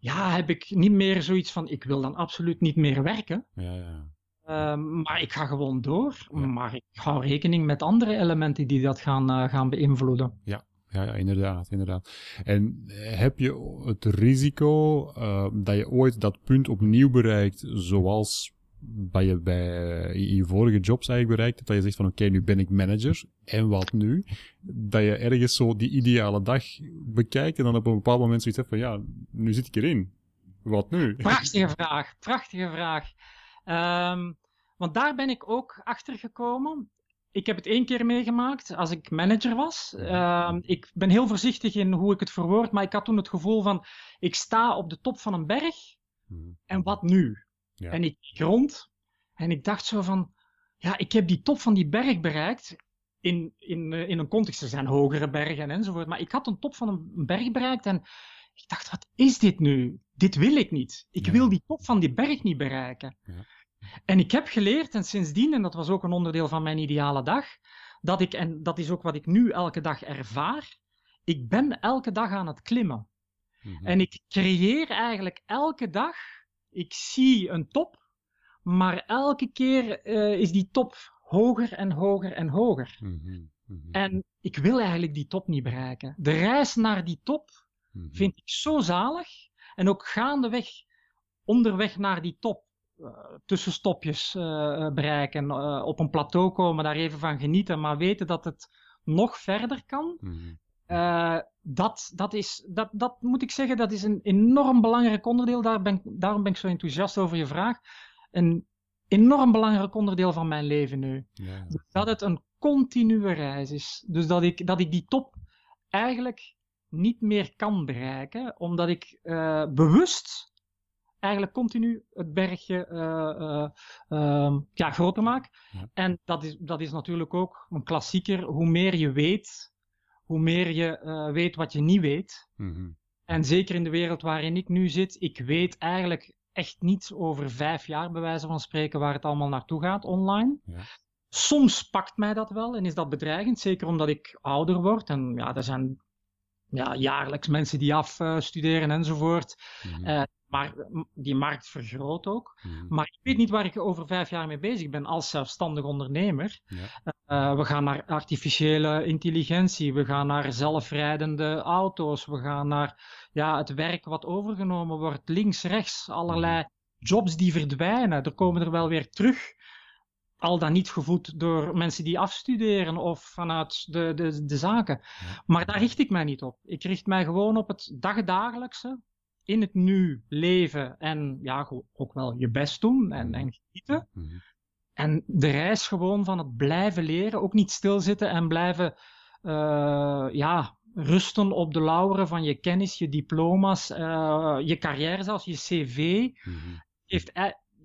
ja, heb ik niet meer zoiets van, ik wil dan absoluut niet meer werken.
Ja, ja.
Ehm, maar ik ga gewoon door.
Ja.
Maar ik hou rekening met andere elementen die dat gaan, eh, gaan beïnvloeden.
Ja, ja, inderdaad, inderdaad. En eh, heb je het risico eh, dat je ooit dat punt opnieuw bereikt, zoals bij je bij eh, je vorige jobs eigenlijk bereikt hebt, dat je zegt van oké, nu ben ik manager, en wat nu? Dat je ergens zo die ideale dag bekijkt en dan op een bepaald moment zoiets hebt van ja, nu zit ik erin. Wat nu?
Prachtige vraag, prachtige vraag. Ehm, want daar ben ik ook achter gekomen. Ik heb het één keer meegemaakt als ik manager was. Ehm, ik ben heel voorzichtig in hoe ik het verwoord, maar ik had toen het gevoel van: ik sta op de top van een berg
Mhm.
en wat nu?
Ja.
En ik rond en ik dacht zo van: ja, ik heb die top van die berg bereikt. In, in, eh, in een context, er zijn hogere bergen enzovoort. Maar ik had een top van een berg bereikt en ik dacht: wat is dit nu? Dit wil ik niet. Ik
Ja.
wil die top van die berg niet bereiken.
Ja.
En ik heb geleerd, en sindsdien, en dat was ook een onderdeel van mijn ideale dag, dat ik, en dat is ook wat ik nu elke dag ervaar, ik ben elke dag aan het klimmen.
Mhm.
En ik creëer eigenlijk elke dag, ik zie een top, maar elke keer eh, is die top hoger en hoger en hoger.
Mhm. Mhm.
En ik wil eigenlijk die top niet bereiken. De reis naar die top
Mhm.
vind ik zo zalig. En ook gaandeweg, onderweg naar die top, eh, tussenstopjes eh, bereiken, op een plateau komen, daar even van genieten, maar weten dat het nog verder kan. Eh, dat, dat, is, dat, dat moet ik zeggen, dat is een enorm belangrijk onderdeel. Daar ben, daarom ben ik zo enthousiast over je vraag. Een enorm belangrijk onderdeel van mijn leven nu.
Ja.
Dus dat het een continue reis is. Dus dat ik, dat ik die top eigenlijk niet meer kan bereiken, omdat ik eh, bewust eigenlijk continu het bergje eh, eh, ehm, ja, groter maak.
Ja.
En dat is, dat is natuurlijk ook een klassieker. Hoe meer je weet, hoe meer je eh, weet wat je niet weet.
Mhm.
En zeker in de wereld waarin ik nu zit, ik weet eigenlijk echt niet over vijf jaar, bij wijze van spreken, waar het allemaal naartoe gaat online.
Ja.
Soms pakt mij dat wel en is dat bedreigend, zeker omdat ik ouder word. En ja, er zijn ja, jaarlijks mensen die afstuderen enzovoort.
Mhm.
Eh, maar die markt vergroot ook.
Mhm.
Maar ik weet niet waar ik over vijf jaar mee bezig ben als zelfstandig ondernemer.
Ja.
Eh, we gaan naar artificiële intelligentie, we gaan naar zelfrijdende auto's, we gaan naar ja, het werk wat overgenomen wordt, links, rechts, allerlei jobs die verdwijnen. Er komen er wel weer terug, al dan niet gevoed door mensen die afstuderen of vanuit de, de, de zaken.
Ja.
Maar daar richt ik mij niet op. Ik richt mij gewoon op het dagdagelijkse. In het nu leven en ja, ook wel je best doen en, en genieten.
Mhm.
En de reis gewoon van het blijven leren, ook niet stilzitten en blijven uh, ja, rusten op de lauweren van je kennis, je diploma's, uh, je carrière zelfs, je cv.
Mhm.
Geeft,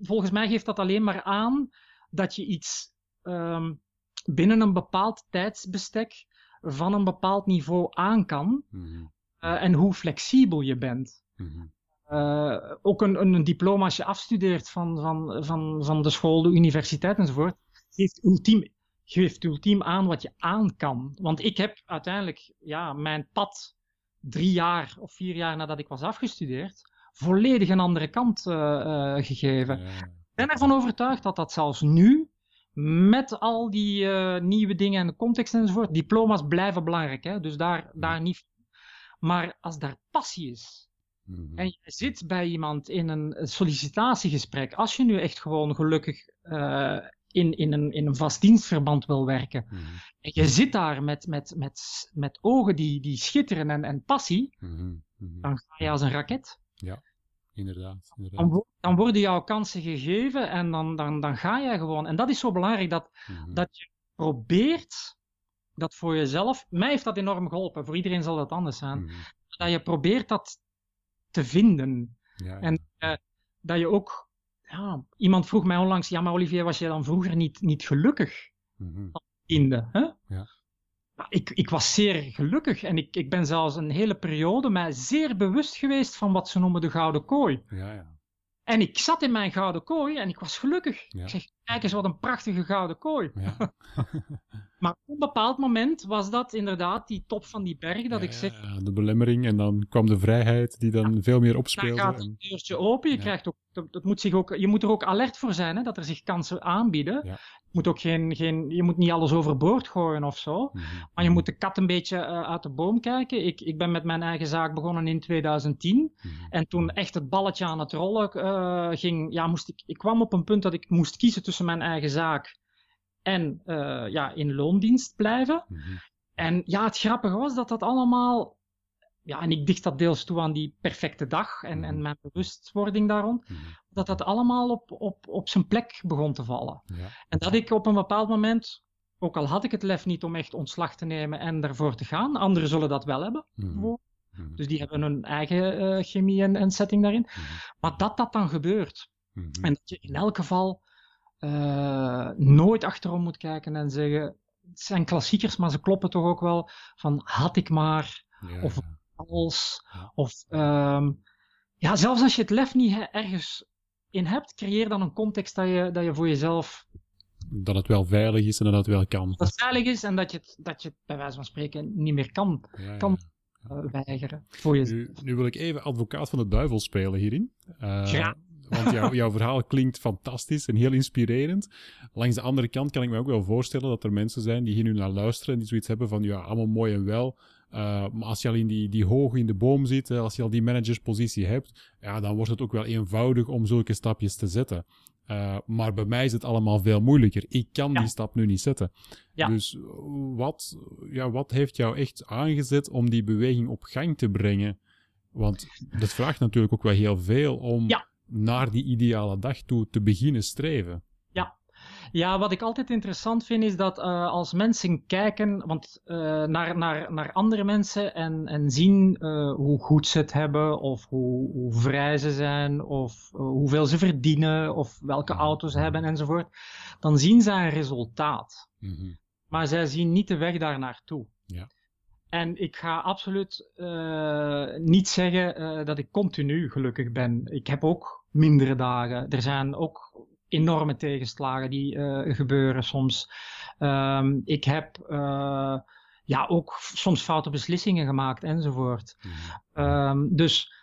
volgens mij geeft dat alleen maar aan dat je iets um, binnen een bepaald tijdsbestek van een bepaald niveau aan kan.
Mhm.
Uh, en hoe flexibel je bent.
Mhm.
Uh, ook een, een, diploma als je afstudeert van, van, van, van de school, de universiteit enzovoort, geeft ultiem, geeft ultiem aan wat je aan kan. Want ik heb uiteindelijk ja, mijn pad drie jaar of vier jaar nadat ik was afgestudeerd, volledig een andere kant uh, uh, gegeven.
Ja.
Ik ben ervan overtuigd dat dat zelfs nu, met al die nieuwe dingen en de context enzovoort, diploma's blijven belangrijk. Hè? Dus daar, daar niet. Maar als daar passie is,
Mhm.
en je zit bij iemand in een sollicitatiegesprek, als je nu echt gewoon gelukkig uh, in, in, een, in een vast dienstverband wil werken,
Mhm.
en je zit daar met, met, met, met ogen die, die schitteren en, en passie,
Mhm.
Dan ga je als een raket.
Inderdaad. inderdaad.
Dan, dan worden jouw kansen gegeven en dan, dan, dan ga je gewoon. En dat is zo belangrijk dat, dat je probeert dat voor jezelf. Mij heeft dat enorm geholpen, voor iedereen zal dat anders zijn. Dat je probeert dat te vinden.
Ja,
En eh, dat je ook. Ja, iemand vroeg mij onlangs: Ja, maar Olivier, was je dan vroeger niet, niet gelukkig?
Mhm.
Vrienden, hè?
Ja.
Ik, ik was zeer gelukkig en ik, ik ben zelfs een hele periode mij zeer bewust geweest van wat ze noemen de gouden kooi.
ja, ja.
En ik zat in mijn gouden kooi en ik was gelukkig.
Ja.
Ik zeg, kijk eens wat een prachtige gouden kooi. Maar op een bepaald moment was dat inderdaad die top van die berg dat
Ja,
ik zeg,
ja, de belemmering en dan kwam de vrijheid die dan veel meer
dan
opspeelde.
gaat
en-
het deurtje open. Je, krijgt ook, dat, moet zich ook, je moet er ook alert voor zijn hè, dat er zich kansen aanbieden. Je, moet ook geen, geen, je moet niet alles overboord gooien of zo.
Mhm.
Maar je moet de kat een beetje uh, uit de boom kijken. Ik, ik ben met mijn eigen zaak begonnen in 2010.
Mhm.
En toen echt het balletje aan het rollen uh, ging, ja, moest ik, ik kwam op een punt dat ik moest kiezen tussen mijn eigen zaak en uh, ja, in loondienst blijven.
Mhm.
En ja, het grappige was dat dat allemaal, ja, en ik dicht dat deels toe aan die perfecte dag en,
Mhm.
en mijn bewustwording daar rond,
Mhm.
dat dat allemaal op, op, op zijn plek begon te vallen.
Ja.
En dat ik op een bepaald moment, ook al had ik het lef niet om echt ontslag te nemen en daarvoor te gaan, anderen zullen dat wel hebben. Dus die hebben hun eigen uh, chemie en, en setting daarin. Maar dat dat dan gebeurt. En dat je in elk geval uh, nooit achterom moet kijken en zeggen. Het zijn klassiekers, maar ze kloppen toch ook wel. Van had ik maar,
Ja,
of
ja.
als.
Ja.
Of um, ja, zelfs als je het lef niet ergens in hebt, creëer dan een context dat je, dat je voor jezelf.
Dat het wel veilig is en dat het wel kan.
Dat het veilig is en dat je het, dat je het bij wijze van spreken niet meer kan,
Ja,
kan
ja.
uh, weigeren. Voor jezelf.
Nu, nu wil ik even advocaat van de duivel spelen hierin. Uh,
Graag.
Want jou, jouw verhaal klinkt fantastisch en heel inspirerend. Langs de andere kant kan ik me ook wel voorstellen dat er mensen zijn die hier nu naar luisteren en die zoiets hebben van, ja, allemaal mooi en wel. Uh, maar als je al in die, die hoog in de boom zit, als je al die managerspositie hebt, ja, dan wordt het ook wel eenvoudig om zulke stapjes te zetten. Uh, maar bij mij is het allemaal veel moeilijker. Ik kan
Ja.
die stap nu niet zetten.
Ja.
Dus wat, ja, wat heeft jou echt aangezet om die beweging op gang te brengen? Want dat vraagt natuurlijk ook wel heel veel om
Ja.
Naar die ideale dag toe te beginnen streven.
Ja, wat ik altijd interessant vind is dat uh, als mensen kijken want, uh, naar, naar, naar andere mensen en, en zien uh, hoe goed ze het hebben, of hoe, hoe vrij ze zijn, of hoeveel ze verdienen, of welke auto's ze hebben enzovoort, dan zien zij een resultaat.
Mhm.
Maar zij zien niet de weg daar naartoe.
Ja.
En ik ga absoluut niet zeggen dat ik continu gelukkig ben. Ik heb ook mindere dagen. Er zijn ook enorme tegenslagen die uh, gebeuren soms. Um, ik heb uh, ja, ook soms foute beslissingen gemaakt enzovoort.
Mhm.
Um, dus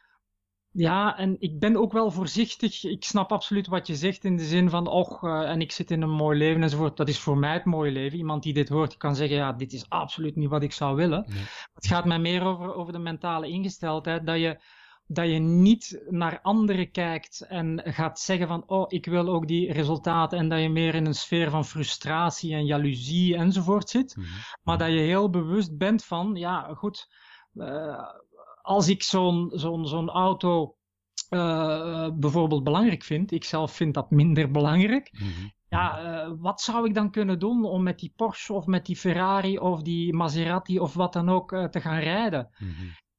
ja, en ik ben ook wel voorzichtig. Ik snap absoluut wat je zegt in de zin van, och, uh, en ik zit in een mooi leven enzovoort. Dat is voor mij het mooie leven. Iemand die dit hoort kan zeggen, ja, dit is absoluut niet wat ik zou willen.
Nee.
Het gaat mij meer over, over de mentale ingesteldheid, dat je dat je niet naar anderen kijkt en gaat zeggen van, oh, ik wil ook die resultaten en dat je meer in een sfeer van frustratie en jaloezie enzovoort zit,
Mhm.
maar dat je heel bewust bent van, ja, goed, uh, als ik zo'n zo'n zo'n auto uh, bijvoorbeeld belangrijk vind, ik zelf vind dat minder belangrijk. Mhm. Ja, uh, wat zou ik dan kunnen doen om met die Porsche of met die Ferrari of die Maserati of wat dan ook te gaan rijden? Mm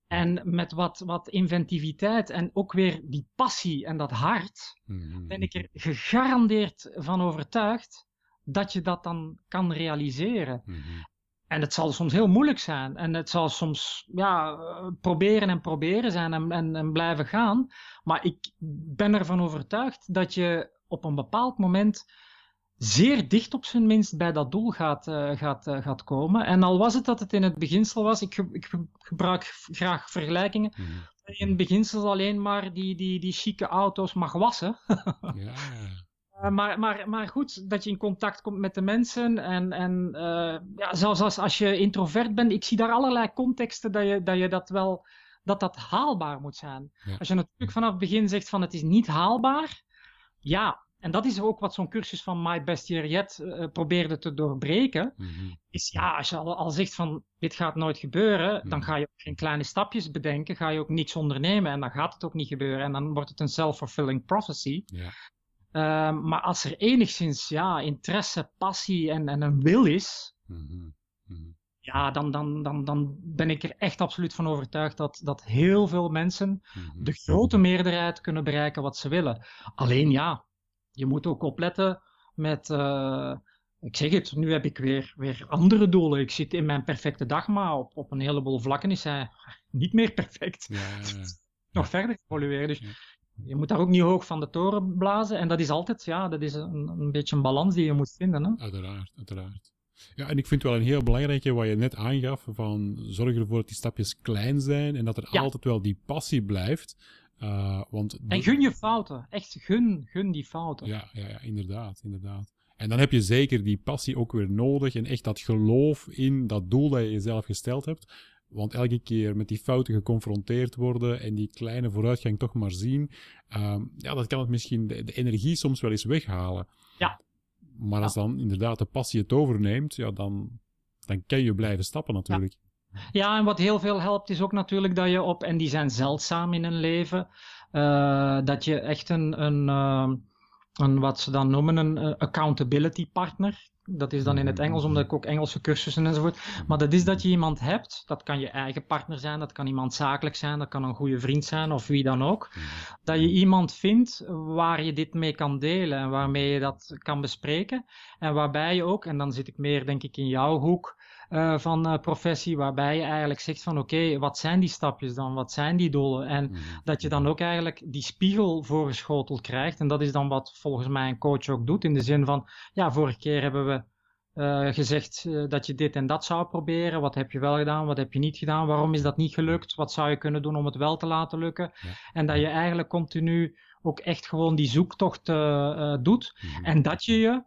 En met wat, wat inventiviteit en ook weer die passie en dat hart, mm ben ik er gegarandeerd van overtuigd dat je dat dan kan realiseren. Mm en het zal soms heel moeilijk zijn. En het zal soms ja, proberen en proberen zijn en, en, en blijven gaan. Maar ik ben ervan overtuigd dat je op een bepaald moment zeer dicht op zijn minst bij dat doel gaat, uh, gaat, uh, gaat komen. En al was het dat het in het beginsel was, ik, ik gebruik graag vergelijkingen, mm -hmm. in het beginsel alleen maar die, die, die chique auto's mag wassen. ja. Uh, maar, maar, maar goed, dat je in contact komt met de mensen. En, en uh, ja, zelfs als, als je introvert bent, ik zie daar allerlei contexten dat je dat, je dat wel dat dat haalbaar moet zijn. Ja. Als je natuurlijk vanaf het begin zegt van het is niet haalbaar, ja, en dat is ook wat zo'n cursus van My Best Year Yet uh, probeerde te doorbreken. Mm -hmm. Is ja, als je al, al, zegt van dit gaat nooit gebeuren, mm -hmm. dan ga je ook geen kleine stapjes bedenken, ga je ook niks ondernemen en dan gaat het ook niet gebeuren. En dan wordt het een self-fulfilling prophecy. Uh, maar als er enigszins ja, interesse, passie en, en een wil is, mm -hmm. ja, dan, dan, dan, dan ben ik er echt absoluut van overtuigd dat, dat heel veel mensen mhm. de grote meerderheid kunnen bereiken wat ze willen. Alleen ja, je moet ook opletten met. Uh, ik zeg het, nu heb ik weer, weer andere doelen. Ik zit in mijn perfecte dag, maar op, op een heleboel vlakken is hij niet meer perfect. Ja, ja, ja. Nog verder evolueren. Dus je moet daar ook niet hoog van de toren blazen. En dat is altijd, ja, dat is een, een beetje een balans die je moet vinden. Hè?
Uiteraard, uiteraard. Ja, en ik vind wel een heel belangrijke wat je net aangaf, van zorg ervoor dat die stapjes klein zijn en dat er altijd wel die passie blijft. Uh, want
en gun je fouten. Echt gun, gun die fouten.
Ja, ja, ja, inderdaad, inderdaad. En dan heb je zeker die passie ook weer nodig en echt dat geloof in dat doel dat je jezelf gesteld hebt. Want elke keer met die fouten geconfronteerd worden en die kleine vooruitgang toch maar zien, uh, ja, dat kan het misschien de, de, energie soms wel eens weghalen.
Ja.
Maar als dan inderdaad de passie het overneemt, ja, dan, dan kan je blijven stappen natuurlijk. Ja.
Ja, en wat heel veel helpt is ook natuurlijk dat je op, en die zijn zeldzaam in een leven, uh, dat je echt een, een, uh, een, wat ze dan noemen, een uh, accountability partner. Dat is dan in het Engels, omdat ik ook Engelse cursussen enzovoort. Maar dat is dat je iemand hebt, dat kan je eigen partner zijn, dat kan iemand zakelijk zijn, dat kan een goede vriend zijn of wie dan ook. Dat je iemand vindt waar je dit mee kan delen en waarmee je dat kan bespreken. En waarbij je ook, en dan zit ik meer denk ik in jouw hoek, uh, van uh, professie, waarbij je eigenlijk zegt van oké, okay, wat zijn die stapjes dan, wat zijn die doelen? En mm. dat je dan ook eigenlijk die spiegel voorgeschoteld krijgt. En dat is dan wat volgens mij een coach ook doet, in de zin van, ja, vorige keer hebben we uh, gezegd dat je dit en dat zou proberen. Wat heb je wel gedaan, wat heb je niet gedaan? Waarom is dat niet gelukt? Wat zou je kunnen doen om het wel te laten lukken? Ja. En dat je eigenlijk continu ook echt gewoon die zoektocht doet. Mm -hmm. En dat je je,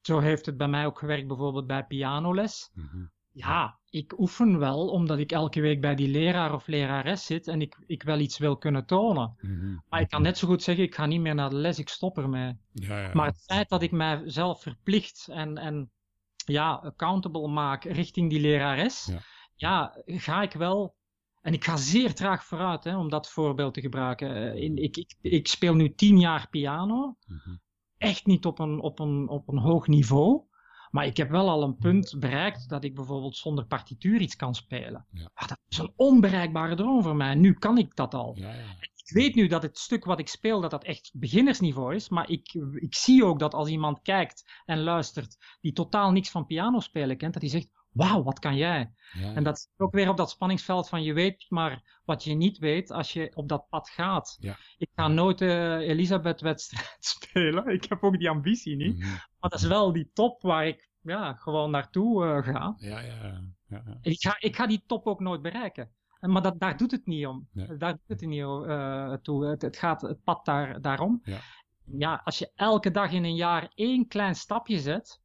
zo heeft het bij mij ook gewerkt bijvoorbeeld bij pianoles. Mm -hmm ja, ik oefen wel omdat ik elke week bij die leraar of lerares zit en ik, ik wel iets wil kunnen tonen. Mm -hmm. Maar ik kan net zo goed zeggen, ik ga niet meer naar de les, ik stop ermee. Ja, ja. Maar het feit dat ik mijzelf verplicht en, en ja, accountable maak richting die lerares, ja. ja, ga ik wel en ik ga zeer traag vooruit, hè, om dat voorbeeld te gebruiken. In, ik, ik, ik speel nu tien jaar piano. Mm -hmm. Echt niet op een, op, een, op een hoog niveau. Maar ik heb wel al een punt bereikt dat ik bijvoorbeeld zonder partituur iets kan spelen. Ja. Ah, dat is een onbereikbare droom voor mij. Nu kan ik dat al. Ja, ja. Ik weet nu dat het stuk wat ik speel, dat dat echt beginnersniveau is. Maar ik, ik zie ook dat als iemand kijkt en luistert, die totaal niks van piano spelen kent, dat hij zegt, wauw, wat kan jij? Ja. En dat is ook weer op dat spanningsveld van je weet maar wat je niet weet als je op dat pad gaat. Ja. Ik ga nooit de uh, Elisabeth-wedstrijd spelen. Ik heb ook die ambitie niet. Mm -hmm. Maar dat is wel die top waar ik ja, gewoon naartoe uh, ga.
Ja, ja, ja.
Ik, ga, ik ga die top ook nooit bereiken. Maar dat, daar doet het niet om. Nee. Daar doet het niet uh, toe. Het, het, gaat het pad daar, daarom. Ja. ja, als je elke dag in een jaar één klein stapje zet,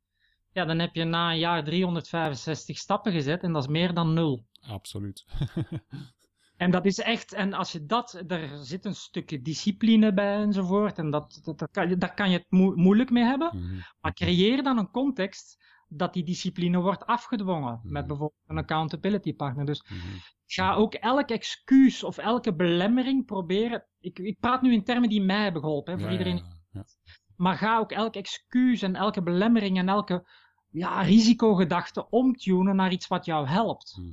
ja, dan heb je na een jaar 365 stappen gezet en dat is meer dan nul.
Absoluut.
en dat is echt, en als je dat, er zit een stukje discipline bij enzovoort, en dat, dat, dat kan, daar kan je het mo moeilijk mee hebben. Mm -hmm. Maar creëer dan een context dat die discipline wordt afgedwongen. Met
Mhm.
bijvoorbeeld een accountability partner. Dus
Mhm.
ga ook elk excuus of elke belemmering proberen. Ik, ik praat nu in termen die mij hebben geholpen, hè, voor
Ja,
iedereen.
ja, ja.
Maar ga ook elk excuus en elke belemmering en elke ja, risicogedachte omtunen naar iets wat jou helpt.
Mhm.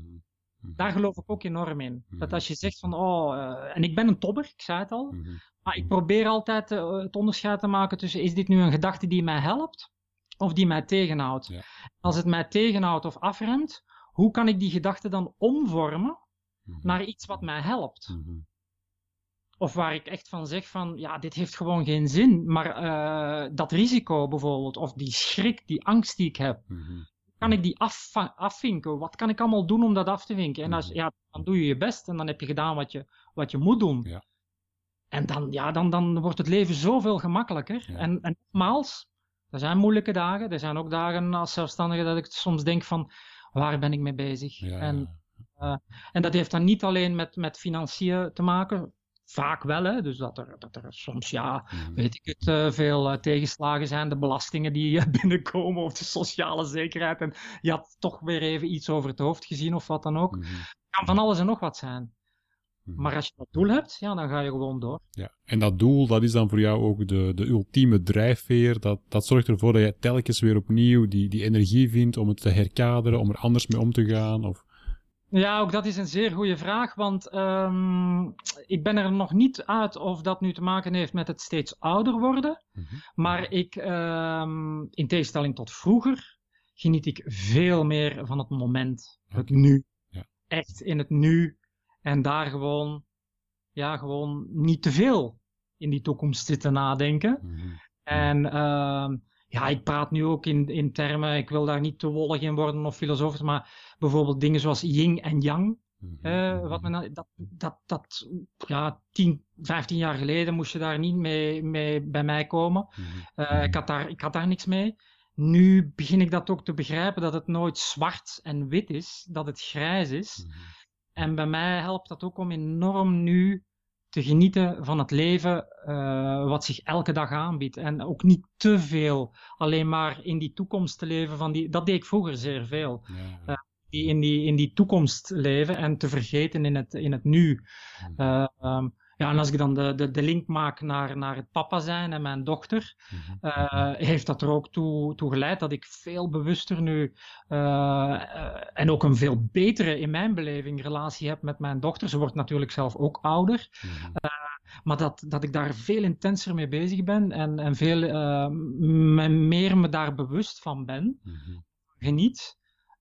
Mhm.
Daar geloof ik ook enorm in.
Mhm.
Dat als je zegt van, oh, eh, en ik ben een tobber, ik zei het al. Maar ik probeer altijd eh, het onderscheid te maken tussen, is dit nu een gedachte die mij helpt? Of die mij tegenhoudt?
Ja.
Als het mij tegenhoudt of afremt, hoe kan ik die gedachte dan omvormen naar iets wat mij helpt? Of waar ik echt van zeg van, ja, dit heeft gewoon geen zin. Maar eh, dat risico bijvoorbeeld, of die schrik, die angst die ik heb,
Mhm.
kan ik die afvinken? Wat kan ik allemaal doen om dat af te vinken? En als,
Mhm.
ja, dan doe je je best en dan heb je gedaan wat je, wat je moet doen.
Ja.
En dan, ja, dan, dan wordt het leven zoveel gemakkelijker.
Ja.
En, en nogmaals, er zijn moeilijke dagen. Er zijn ook dagen als zelfstandige dat ik soms denk van, waar ben ik mee bezig?
Ja,
En,
ja.
en dat heeft dan niet alleen met, met financiën te maken. Vaak wel, hè. Dus dat er, dat er soms, ja,
Mhm.
weet ik het, eh, veel eh, tegenslagen zijn. De belastingen die eh, binnenkomen of de sociale zekerheid. En je had toch weer even iets over het hoofd gezien of wat dan ook.
Mhm.
kan van alles en nog wat zijn.
Mhm.
Maar als je dat doel hebt, ja, dan ga je gewoon door.
Ja, en dat doel, dat is dan voor jou ook de, de ultieme drijfveer. Dat, dat zorgt ervoor dat je telkens weer opnieuw die, die energie vindt om het te herkaderen, om er anders mee om te gaan. Of...
Ja, ook dat is een zeer goede vraag, want ehm, ik ben er nog niet uit of dat nu te maken heeft met het steeds ouder worden.
Mhm.
Maar ik, ehm, in tegenstelling tot vroeger, geniet ik veel meer van het moment, het nu.
Ja.
Echt in het nu. En daar gewoon, ja, gewoon niet te veel in die toekomst zitten nadenken.
Mhm.
En ehm, ja, ik praat nu ook in, in termen, ik wil daar niet te wollig in worden of filosofisch, maar bijvoorbeeld dingen zoals yin en yang.
Mhm.
eh, wat men, dan- dat, dat, dat, ja, 10, 15 jaar geleden moest je daar niet mee, mee bij mij komen.
Mhm.
Eh, ik, had daar, ik had daar niks mee. Nu begin ik dat ook te begrijpen, dat het nooit zwart en wit is, dat het grijs is.
Mhm.
En bij mij helpt dat ook om enorm nu te genieten van het leven eh, wat zich elke dag aanbiedt. En ook niet te veel alleen maar in die toekomst te leven. Van die, dat deed ik vroeger zeer veel.
Ja,
Eh, Die in, die, in die toekomst leven en te vergeten in het, in het nu.
Mhm.
Eh, ehm, ja, en als ik dan de, de, de link maak naar, naar het papa zijn en mijn dochter,
Mhm.
eh, heeft dat er ook toe, toe geleid dat ik veel bewuster nu eh, eh, en ook een veel betere, in mijn beleving, relatie heb met mijn dochter. Ze wordt natuurlijk zelf ook ouder,
Mhm.
maar dat, dat ik daar veel intenser mee bezig ben en, en veel eh, me- meer me daar bewust van ben,
Mhm.
geniet,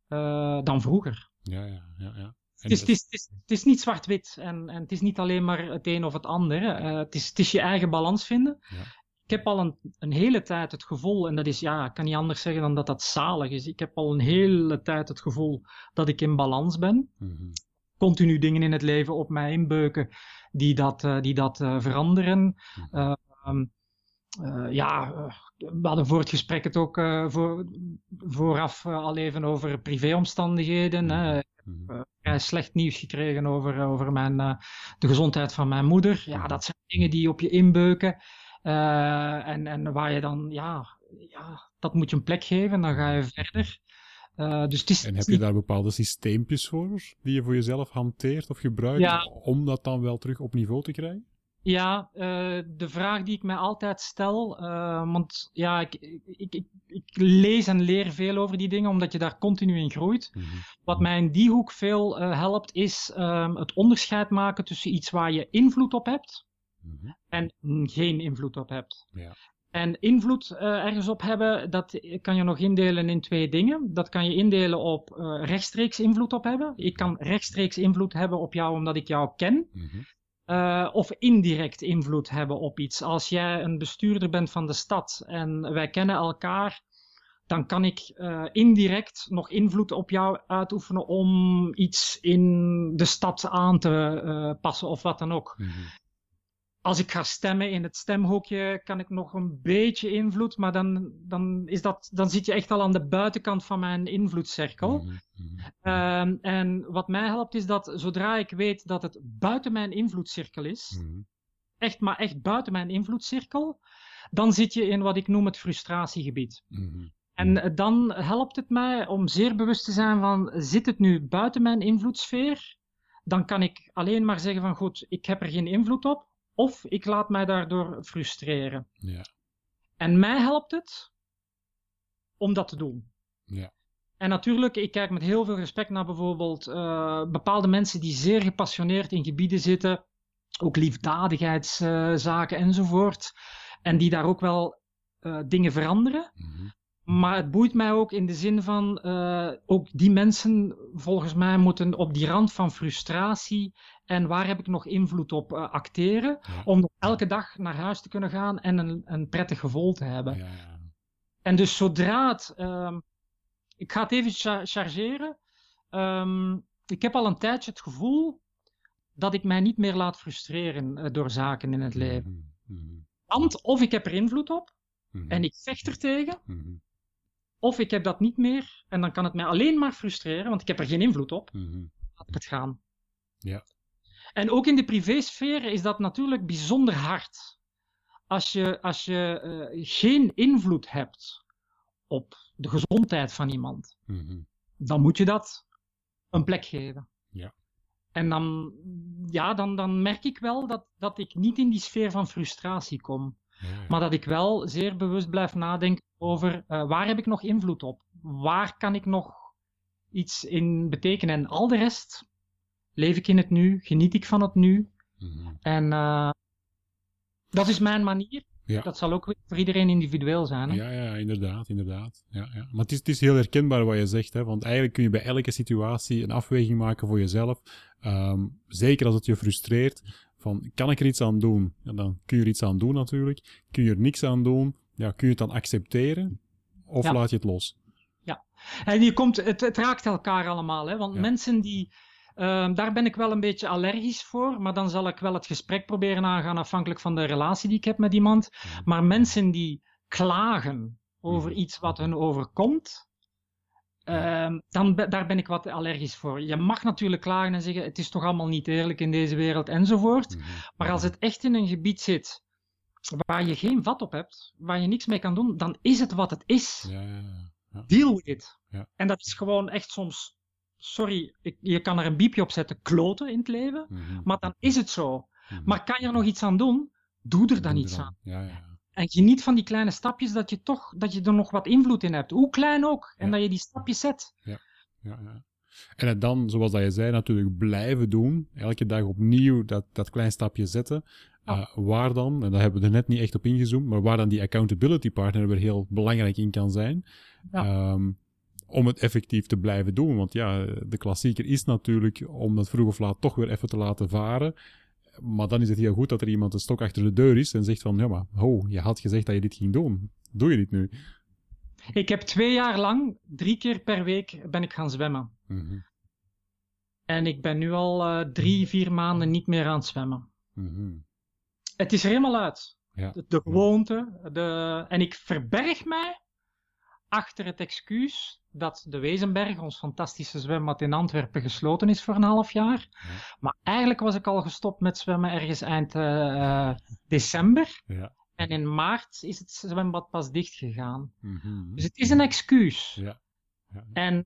eh, dan vroeger.
Ja, ja, ja. ja.
Het is, het, is, het, is, het is niet zwart-wit en, en het is niet alleen maar het een of het ander. Eh, het, is, het is je eigen balans vinden.
Ja.
Ik heb al een, een hele tijd het gevoel, en dat is, ja, ik kan niet anders zeggen dan dat dat zalig is. Ik heb al een hele tijd het gevoel dat ik in balans ben.
Mhm.
Continu dingen in het leven op mij inbeuken die dat, eh, die dat eh, veranderen. Ehm, eh, ja, eh, we hadden voor het gesprek het ook eh, voor, vooraf al even over privéomstandigheden. hè.
Mhm.
eh, vrij slecht nieuws gekregen over, over mijn, de gezondheid van mijn moeder. Ja, dat zijn dingen die op je inbeuken. En, en waar je dan, ja, ja, dat moet je een plek geven, dan ga je verder. Eh, dus het is,
En heb je daar bepaalde systeempjes voor, die je voor jezelf hanteert of gebruikt,
Ja.
om dat dan wel terug op niveau te krijgen?
Ja, eh, de vraag die ik mij altijd stel, eh, want ja, ik, ik, ik, ik lees en leer veel over die dingen, omdat je daar continu in groeit.
Mhm.
Wat mij in die hoek veel eh, helpt, is ehm, het onderscheid maken tussen iets waar je invloed op hebt
Mhm.
en geen invloed op hebt.
Ja.
En invloed ergens op hebben, dat kan je nog indelen in twee dingen. Dat kan je indelen op rechtstreeks invloed op hebben. Ik kan rechtstreeks invloed hebben op jou omdat ik jou ken.
Mhm.
Eh, of indirect invloed hebben op iets. Als jij een bestuurder bent van de stad en wij kennen elkaar, dan kan ik eh, indirect nog invloed op jou uitoefenen om iets in de stad aan te eh, passen of wat dan ook.
Mhm.
Als ik ga stemmen in het stemhokje, kan ik nog een beetje invloed, maar dan, dan, is dat, dan zit je echt al aan de buitenkant van mijn invloedcirkel.
Mhm. Mhm.
Ehm, en wat mij helpt is dat zodra ik weet dat het buiten mijn invloedcirkel is,
Mhm.
echt maar echt buiten mijn invloedcirkel, dan zit je in wat ik noem het frustratiegebied. En eh, dan helpt het mij om zeer bewust te zijn van, zit het nu buiten mijn invloedssfeer? Dan kan ik alleen maar zeggen van, goed, ik heb er geen invloed op. Of ik laat mij daardoor frustreren.
Ja.
En mij helpt het om dat te doen.
Ja.
En natuurlijk, ik kijk met heel veel respect naar bijvoorbeeld uh, bepaalde mensen die zeer gepassioneerd in gebieden zitten, ook liefdadigheidszaken uh, enzovoort, en die daar ook wel uh, dingen veranderen.
Mm -hmm.
Maar het boeit mij ook in de zin van, ook die mensen volgens mij moeten op die rand van frustratie en waar heb ik nog invloed op acteren,
Ja.
om elke dag naar huis te kunnen gaan en een, een prettig gevoel te hebben.
Ja, ja.
En dus zodra het. ehm, ik ga het even cha- chargeren. Ehm, ik heb al een tijdje het gevoel dat ik mij niet meer laat frustreren eh, door zaken in het leven.
Mhm, mhm,
Want of ik heb er invloed op
mhm,
en ik vecht er tegen,
mhm,
of ik heb dat niet meer en dan kan het mij alleen maar frustreren, want ik heb er geen invloed op.
mhm.
Laat ik het gaan.
Ja.
En ook in de privésfeer is dat natuurlijk bijzonder hard. Als je, als je eh, geen invloed hebt op de gezondheid van iemand,
mhm.
dan moet je dat een plek geven.
Ja.
En dan, ja, dan, dan merk ik wel dat, dat ik niet in die sfeer van frustratie kom.
Ja.
Maar dat ik wel zeer bewust blijf nadenken over eh, waar heb ik nog invloed op? Waar kan ik nog iets in betekenen? En al de rest leef ik in het nu, geniet ik van het nu.
Mhm.
En eh, dat is mijn manier.
Ja.
Dat zal ook voor iedereen individueel zijn. Hè?
Ja, ja, inderdaad, inderdaad. Ja, ja. Maar het is, het is heel herkenbaar wat je zegt, hè? want eigenlijk kun je bij elke situatie een afweging maken voor jezelf. Ehm, zeker als het je frustreert, van kan ik er iets aan doen? Ja, dan kun je er iets aan doen natuurlijk. Kun je er niks aan doen, ja, kun je het dan accepteren of
Ja.
laat je het los?
En je komt, het, het raakt elkaar allemaal. Hè? Want
Ja.
mensen die. ehm, daar ben ik wel een beetje allergisch voor. Maar dan zal ik wel het gesprek proberen aangaan afhankelijk van de relatie die ik heb met iemand. Maar mensen die klagen over iets wat hun overkomt. Ehm, dan, be- daar ben ik wat allergisch voor. Je mag natuurlijk klagen en zeggen: het is toch allemaal niet eerlijk in deze wereld enzovoort.
Mhm.
Maar als het echt in een gebied zit waar je geen vat op hebt, waar je niks mee kan doen, dan is het wat het is.
Ja, ja, ja. ja.
Deal with it.
Ja.
En dat is gewoon echt soms, sorry, ik, je kan er een biepje op zetten, kloten in het leven,
Mhm.
maar dan is het zo.
Mhm.
Maar kan je er nog iets aan doen? Doe er dan
Doe
iets
er
aan.
Ja, ja.
En geniet van die kleine stapjes dat je toch, dat je er nog wat invloed in hebt. Hoe klein ook. En
Ja.
dat je die stapjes zet.
ja, ja. En het dan, zoals dat je zei, natuurlijk blijven doen. Elke dag opnieuw dat, dat klein stapje zetten.
Ja.
Uh, waar dan, en daar hebben we er net niet echt op ingezoomd, maar waar dan die accountability partner weer heel belangrijk in kan zijn.
Ja.
Ehm, om het effectief te blijven doen. Want ja, de klassieker is natuurlijk om dat vroeg of laat toch weer even te laten varen. Maar dan is het heel goed dat er iemand een stok achter de deur is en zegt van, ja maar, ho, je had gezegd dat je dit ging doen. Doe je dit nu?
Ik heb twee jaar lang, drie keer per week, ben ik gaan zwemmen.
Mhm,
En ik ben nu al eh, drie, vier maanden niet meer aan het zwemmen.
mhm.
Het is er helemaal uit.
Ja.
De, de gewoonte. De... En ik verberg mij achter het excuus dat de Wezenberg, ons fantastische zwembad in Antwerpen, gesloten is voor een half jaar.
Ja.
Maar eigenlijk was ik al gestopt met zwemmen ergens eind eh, eh, december.
Ja.
En in maart is het zwembad pas dicht gegaan.
Mhm.
Dus het is een excuus.
Ja. Ja.
En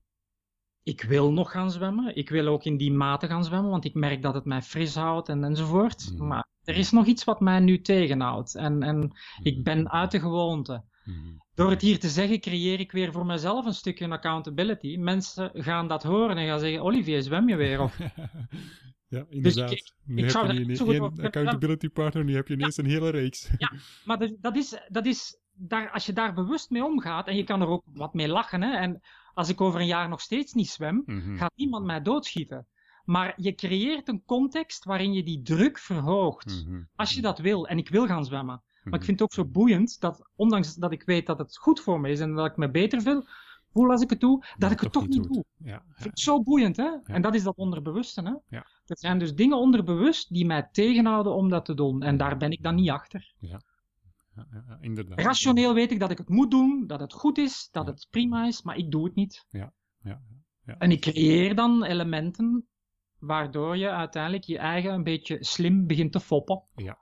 ik wil nog gaan zwemmen. Ik wil ook in die mate gaan zwemmen, want ik merk dat het mij fris houdt en, enzovoort.
Mhm.
Maar er is nog iets wat mij nu tegenhoudt. En, en
Mhm.
ik ben uit de gewoonte.
Mhm.
Door het hier te zeggen, creëer ik weer voor mezelf een stukje accountability. Mensen gaan dat horen en gaan zeggen: Olivier, zwem je weer? Of,
ja, inderdaad.
ik-
nu
ik
heb je niet één accountability partner, nu heb je ineens een hele reeks.
maar dat, dat is, dat is daar, als je daar bewust mee omgaat, en je kan er ook wat mee lachen. Hè, en als ik over een jaar nog steeds niet zwem,
Mhm.
gaat niemand mij doodschieten. Maar je creëert een context waarin je die druk verhoogt.
Mhm.
Als je dat wil, en ik wil gaan zwemmen. Maar ik
Mhm.
vind het ook zo boeiend dat, ondanks dat ik weet dat het goed voor me is en dat ik me beter voel, voel als ik het doe, dat ik het toch niet
doet.
doe.
Ja,
Ik
ja.
vind het zo boeiend, hè? En dat is dat onderbewuste, hè?
Ja.
Er zijn dus dingen onderbewust die mij tegenhouden om dat te doen. En daar ben ik dan niet achter.
Ja, ja, ja, inderdaad.
Rationeel weet ik dat ik het moet doen, dat het goed is, dat het prima is, maar ik doe het niet.
Ja, ja.
En ik creëer dan elementen waardoor je uiteindelijk je eigen een beetje slim begint te foppen.
Ja,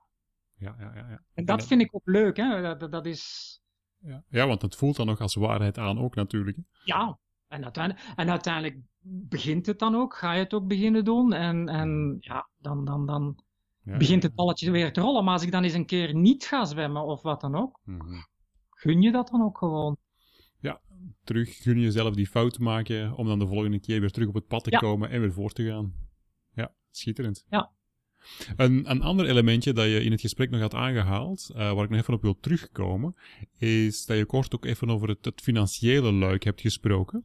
ja, ja, ja.
En dat vind ik ook leuk, hè? Dat, dat- dat is...
Ja. ja, want het voelt dan nog als waarheid aan ook natuurlijk.
Ja, en uiteindelijk, en uiteindelijk begint het dan ook, ga je het ook beginnen doen. En, en ja, dan, dan, dan begint het balletje weer te rollen. Maar als ik dan eens een keer niet ga zwemmen of wat dan ook, mm gun je dat dan ook gewoon.
Ja, terug gun je jezelf die fout maken om dan de volgende keer weer terug op het pad te komen en weer voor te gaan. Ja, schitterend.
Ja.
Een, een ander elementje dat je in het gesprek nog had aangehaald, uh, waar ik nog even op wil terugkomen, is dat je kort ook even over het, het financiële luik hebt gesproken.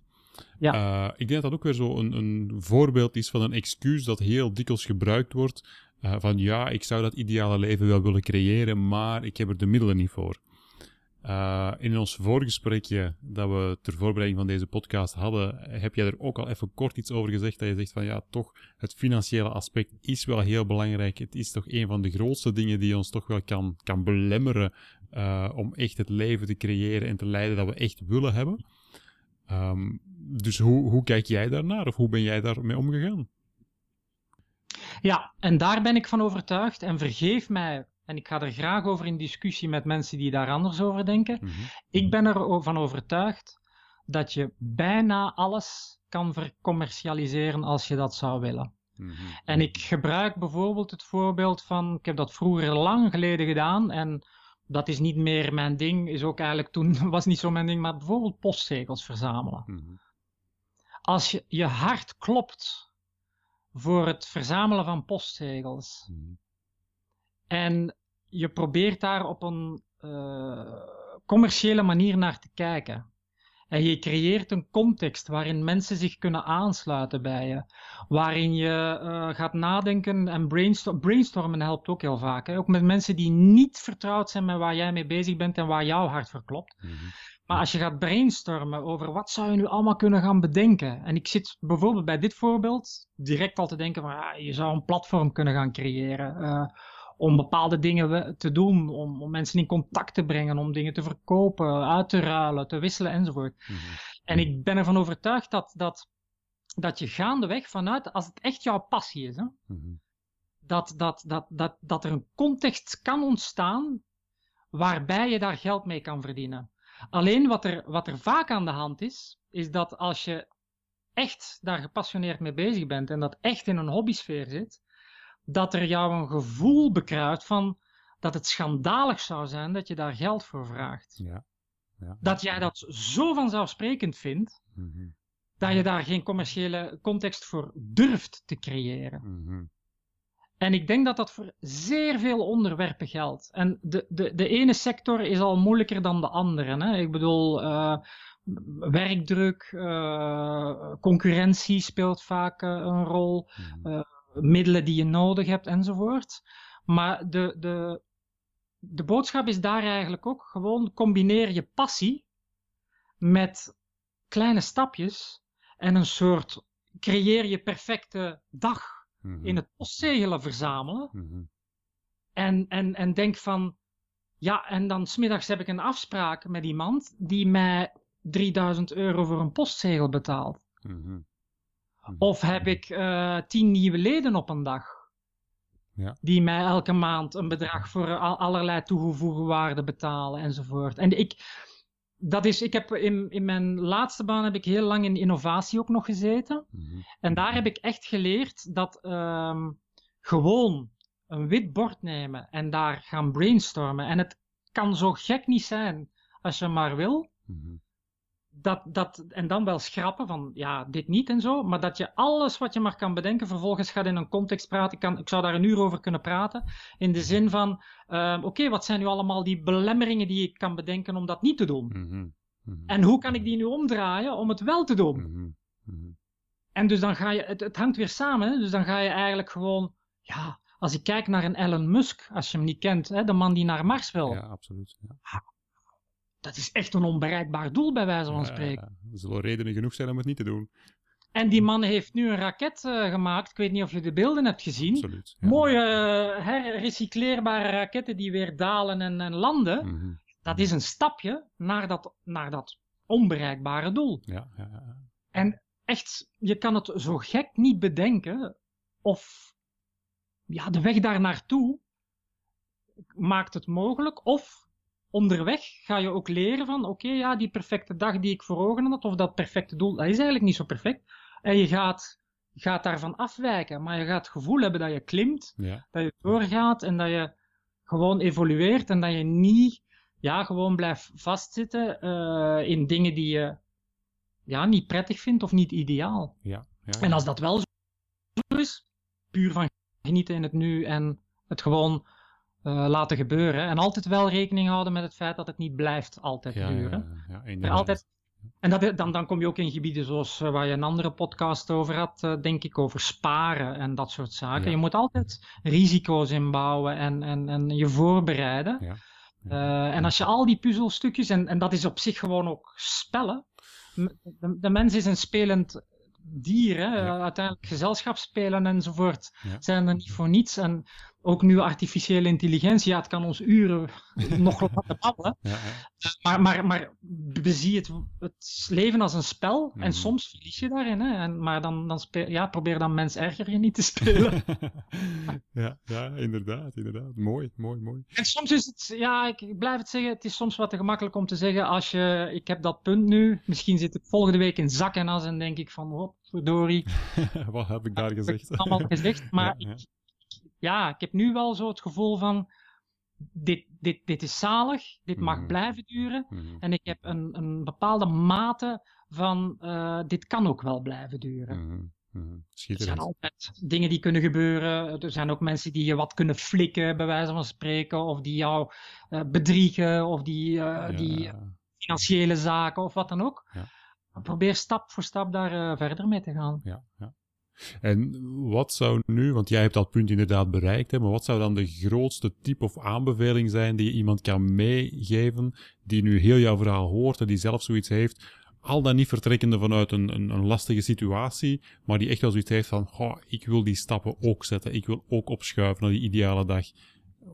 Ja. Uh, ik denk dat dat ook weer zo een, een voorbeeld is van een excuus dat heel dikwijls gebruikt wordt. Uh, van ja, ik zou dat ideale leven wel willen creëren, maar ik heb er de middelen niet voor. Uh, in ons voorgesprekje dat we ter voorbereiding van deze podcast hadden, heb jij er ook al even kort iets over gezegd. Dat je zegt van ja, toch, het financiële aspect is wel heel belangrijk. Het is toch een van de grootste dingen die ons toch wel kan, kan belemmeren uh, om echt het leven te creëren en te leiden dat we echt willen hebben. Um, dus hoe, hoe kijk jij daarnaar of hoe ben jij daarmee omgegaan?
Ja, en daar ben ik van overtuigd. En vergeef mij en ik ga er graag over in discussie met mensen die daar anders over denken. Mhm. Ik ben ervan overtuigd dat je bijna alles kan vercommercialiseren als je dat zou willen. Mhm. En ik gebruik bijvoorbeeld het voorbeeld van, ik heb dat vroeger lang geleden gedaan en dat is niet meer mijn ding, is ook eigenlijk toen, was niet zo mijn ding, maar bijvoorbeeld postzegels verzamelen. Mhm. Als je, je hart klopt voor het verzamelen van postzegels, en je probeert daar op een uh, commerciële manier naar te kijken. En je creëert een context waarin mensen zich kunnen aansluiten bij je. Waarin je uh, gaat nadenken en brainstormen. Brainstormen helpt ook heel vaak. Hè? Ook met mensen die niet vertrouwd zijn met waar jij mee bezig bent en waar jouw hart voor klopt. Mm -hmm. Maar als je gaat brainstormen over wat zou je nu allemaal kunnen gaan bedenken. En ik zit bijvoorbeeld bij dit voorbeeld direct al te denken van ja, je zou een platform kunnen gaan creëren. Uh, om bepaalde dingen te doen, om, om, mensen in contact te brengen, om dingen te verkopen, uit te ruilen, te wisselen enzovoort. Mhm. En ik ben ervan overtuigd dat, dat, dat je gaandeweg vanuit, als het echt jouw passie is, hè, mhm. dat, dat, dat, dat, dat er een context kan ontstaan waarbij je daar geld mee kan verdienen. Alleen wat er, wat er vaak aan de hand is, is dat als je echt daar gepassioneerd mee bezig bent en dat echt in een hobbysfeer zit, dat er jou een gevoel bekruidt van dat het schandalig zou zijn dat je daar geld voor vraagt. Ja. Ja. Dat jij dat zo vanzelfsprekend vindt, mhm. dat je daar geen commerciële context voor durft te creëren. Mhm. En ik denk dat dat voor zeer veel onderwerpen geldt. En de, de, de ene sector is al moeilijker dan de andere. Hè? Ik bedoel, uh, werkdruk, uh, concurrentie speelt vaak uh, een rol. Mm middelen die je nodig hebt enzovoort. Maar de, de, de boodschap is daar eigenlijk ook gewoon combineer je passie met kleine stapjes en een soort creëer je perfecte dag mhm. in het postzegelen verzamelen. Mhm. en, en, en denk van, ja, en dan smiddags heb ik een afspraak met iemand die mij 3000 euro voor een postzegel betaalt. Hm. Of heb ik uh, tien nieuwe leden op een dag. Ja. Die mij elke maand een bedrag voor allerlei toegevoegde waarde betalen enzovoort. En ik, dat is, ik heb in, in mijn laatste baan heb ik heel lang in innovatie ook nog gezeten. Mhm. En daar heb ik echt geleerd dat um, gewoon een wit bord nemen en daar gaan brainstormen. En het kan zo gek niet zijn als je maar wil. Mm dat, dat, en dan wel schrappen van ja, dit niet en zo, maar dat je alles wat je maar kan bedenken vervolgens gaat in een context praten. Ik, kan, ik zou daar een uur over kunnen praten. In de zin van, uh, oké, wat zijn nu allemaal die belemmeringen die ik kan bedenken om dat niet te doen? Mm -hmm. En hoe kan ik die nu omdraaien om het wel te doen? Mm -hmm. En dus dan ga je, het, het hangt weer samen, hè? dus dan ga je eigenlijk gewoon, ja, als ik kijk naar een Elon Musk, als je hem niet kent, hè, de man die naar Mars wil.
Ja, absoluut. Ja
dat is echt een onbereikbaar doel, bij wijze van spreken.
er zullen redenen genoeg zijn om het niet te doen.
En die man heeft nu een raket uh, gemaakt. Ik weet niet of je de beelden hebt gezien.
Absoluut.
Mooie uh, herrecycleerbare raketten die weer dalen en, en landen. Mm -hmm. Dat is een stapje naar dat, naar dat onbereikbare doel.
Ja, ja.
En echt, je kan het zo gek niet bedenken. Of ja, de weg daar naartoe maakt het mogelijk. Of onderweg ga je ook leren van, oké, ja, die perfecte dag die ik voor ogen had, of dat perfecte doel, dat is eigenlijk niet zo perfect. En je gaat, gaat daarvan afwijken, maar je gaat het gevoel hebben dat je klimt,
Ja.
dat je doorgaat en dat je gewoon evolueert en dat je niet, ja, gewoon blijft vastzitten eh, in dingen die je, ja, niet prettig vindt of niet ideaal.
Ja. ja.
En als dat wel zo is, puur van genieten in het nu en het gewoon eh, laten gebeuren. En altijd wel rekening houden met het feit dat het niet blijft altijd
ja,
duren.
Ja, ja, inderdaad.
altijd, en dat, dan, dan kom je ook in gebieden zoals eh, waar je een andere podcast over had, eh, denk ik, over sparen en dat soort zaken. Je moet altijd risico's inbouwen en, en, en je voorbereiden.
Ja.
En als je al die puzzelstukjes, en, en dat is op zich gewoon ook spellen. De, de mens is een spelend dier, hè?
Ja.
uiteindelijk gezelschapsspelen enzovoort
Ja.
zijn er niet voor niets. En ook nu artificiële intelligentie, ja, het kan ons uren nog laten babbelen.
Ja, ja.
Maar, maar, maar bezie het, het leven als een spel
Mhm.
en soms verlies je daarin. Hè? En, maar dan, dan speel, ja, probeer dan mens erger je niet te spelen.
ja, ja, inderdaad, inderdaad. Mooi, mooi, mooi.
En soms is het, ja, ik, blijf het zeggen, het is soms wat te gemakkelijk om te zeggen als je, ik heb dat punt nu, misschien zit ik volgende week in zak en as en denk ik van, wat verdorie,
Wat heb ik daar gezegd?
allemaal gezegd. Maar
ja.
Ik, ja, ik heb nu wel zo het gevoel van, dit, dit, dit is zalig, dit mag
Mhm.
blijven duren.
Mhm.
En ik heb een, een bepaalde mate van, eh, dit kan ook wel blijven duren.
Mhm.
Er zijn altijd dingen die kunnen gebeuren. Er zijn ook mensen die je wat kunnen flikken, bij wijze van spreken. Of die jou eh, bedriegen, of die, eh, die financiële zaken, of wat dan ook.
Ja.
Probeer stap voor stap daar verder mee te gaan.
Ja, ja. En wat zou nu, want jij hebt dat punt inderdaad bereikt, hè, maar wat zou dan de grootste tip of aanbeveling zijn die je iemand kan meegeven, die nu heel jouw verhaal hoort en die zelf zoiets heeft, al dan niet vertrekkende vanuit een, een, een lastige situatie, maar die echt wel zoiets heeft van, ik wil die stappen ook zetten, ik wil ook opschuiven naar die ideale dag.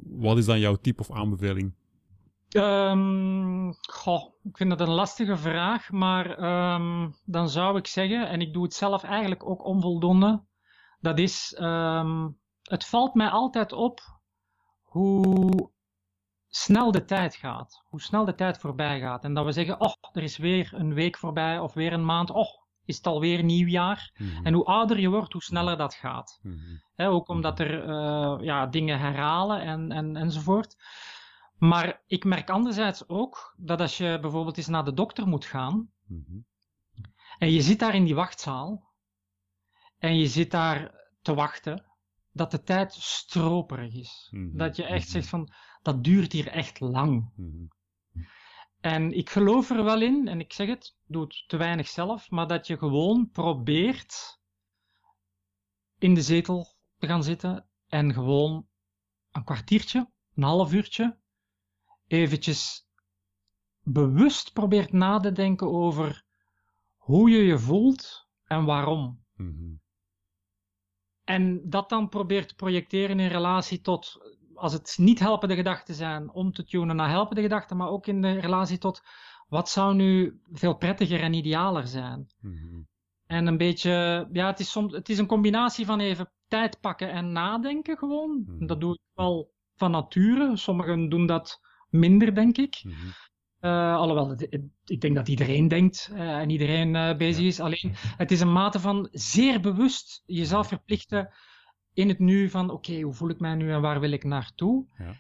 Wat is dan jouw tip of aanbeveling?
Ehm, goh, ik vind dat een lastige vraag, maar ehm, dan zou ik zeggen, en ik doe het zelf eigenlijk ook onvoldoende, dat is, ehm, het valt mij altijd op hoe snel de tijd gaat, hoe snel de tijd voorbij gaat. En dat we zeggen, oh, er is weer een week voorbij of weer een maand, oh, is het alweer nieuwjaar.
Mhm.
En hoe ouder je wordt, hoe sneller dat gaat.
Mhm.
Ook omdat er eh, ja, dingen herhalen en, en, enzovoort. Maar ik merk anderzijds ook dat als je bijvoorbeeld eens naar de dokter moet gaan
Mhm.
en je zit daar in die wachtzaal en je zit daar te wachten, dat de tijd stroperig is.
Mhm.
Dat je echt
Mhm.
zegt van, dat duurt hier echt lang. En ik geloof er wel in, en ik zeg het, doe het te weinig zelf, maar dat je gewoon probeert in de zetel te gaan zitten en gewoon een kwartiertje, een half uurtje, eventjes bewust probeert na te denken over hoe je je voelt en waarom.
Mhm.
En dat dan probeert te projecteren in relatie tot, als het niet helpende gedachten zijn, om te tunen naar helpende gedachten, maar ook in de relatie tot wat zou nu veel prettiger en idealer zijn.
Mhm.
En een beetje, ja, het is, soms, het is een combinatie van even tijd pakken en nadenken gewoon.
Mhm.
Dat doe ik wel van nature. Sommigen doen dat minder, denk ik.
Mhm.
Eh, alhoewel, ik denk dat iedereen denkt eh, en iedereen eh, bezig is. Alleen, het is een mate van zeer bewust jezelf verplichten in het nu van, oké, hoe voel ik mij nu en waar wil ik naartoe?
Ja.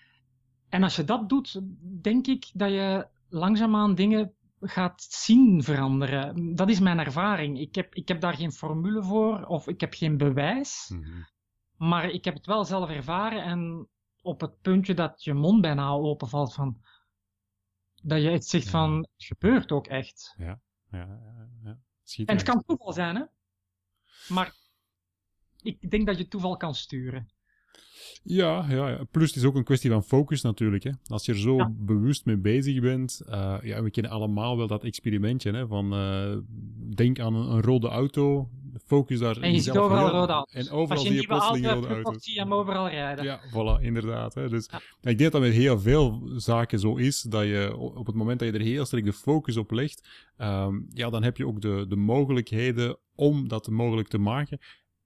En als je dat doet, denk ik dat je langzaamaan dingen gaat zien veranderen. Dat is mijn ervaring. Ik heb, ik heb daar geen formule voor of ik heb geen bewijs.
Mhm.
Maar ik heb het wel zelf ervaren en op het puntje dat je mond bijna openvalt van... Dat je echt zegt
Ja.
van, het gebeurt ook echt.
Ja, ja, ja.
En het kan toeval zijn, hè. Maar ik denk dat je toeval kan sturen.
Ja, ja, ja, plus het is ook een kwestie van focus natuurlijk. Hè. Als je er zo
Ja.
bewust mee bezig bent, eh, ja, we kennen allemaal wel dat experimentje hè, van eh, denk aan een, een rode auto, focus daar
En je ziet overal
heel-
rode auto's.
En overal zie je plotseling rode auto's.
zie je hem overal rijden.
Ja, voilà, inderdaad. Hè. Dus
Ja.
ik denk dat dat met heel veel zaken zo is, dat je op het moment dat je er heel sterk de focus op legt, ehm, ja, dan heb je ook de, de mogelijkheden om dat mogelijk te maken.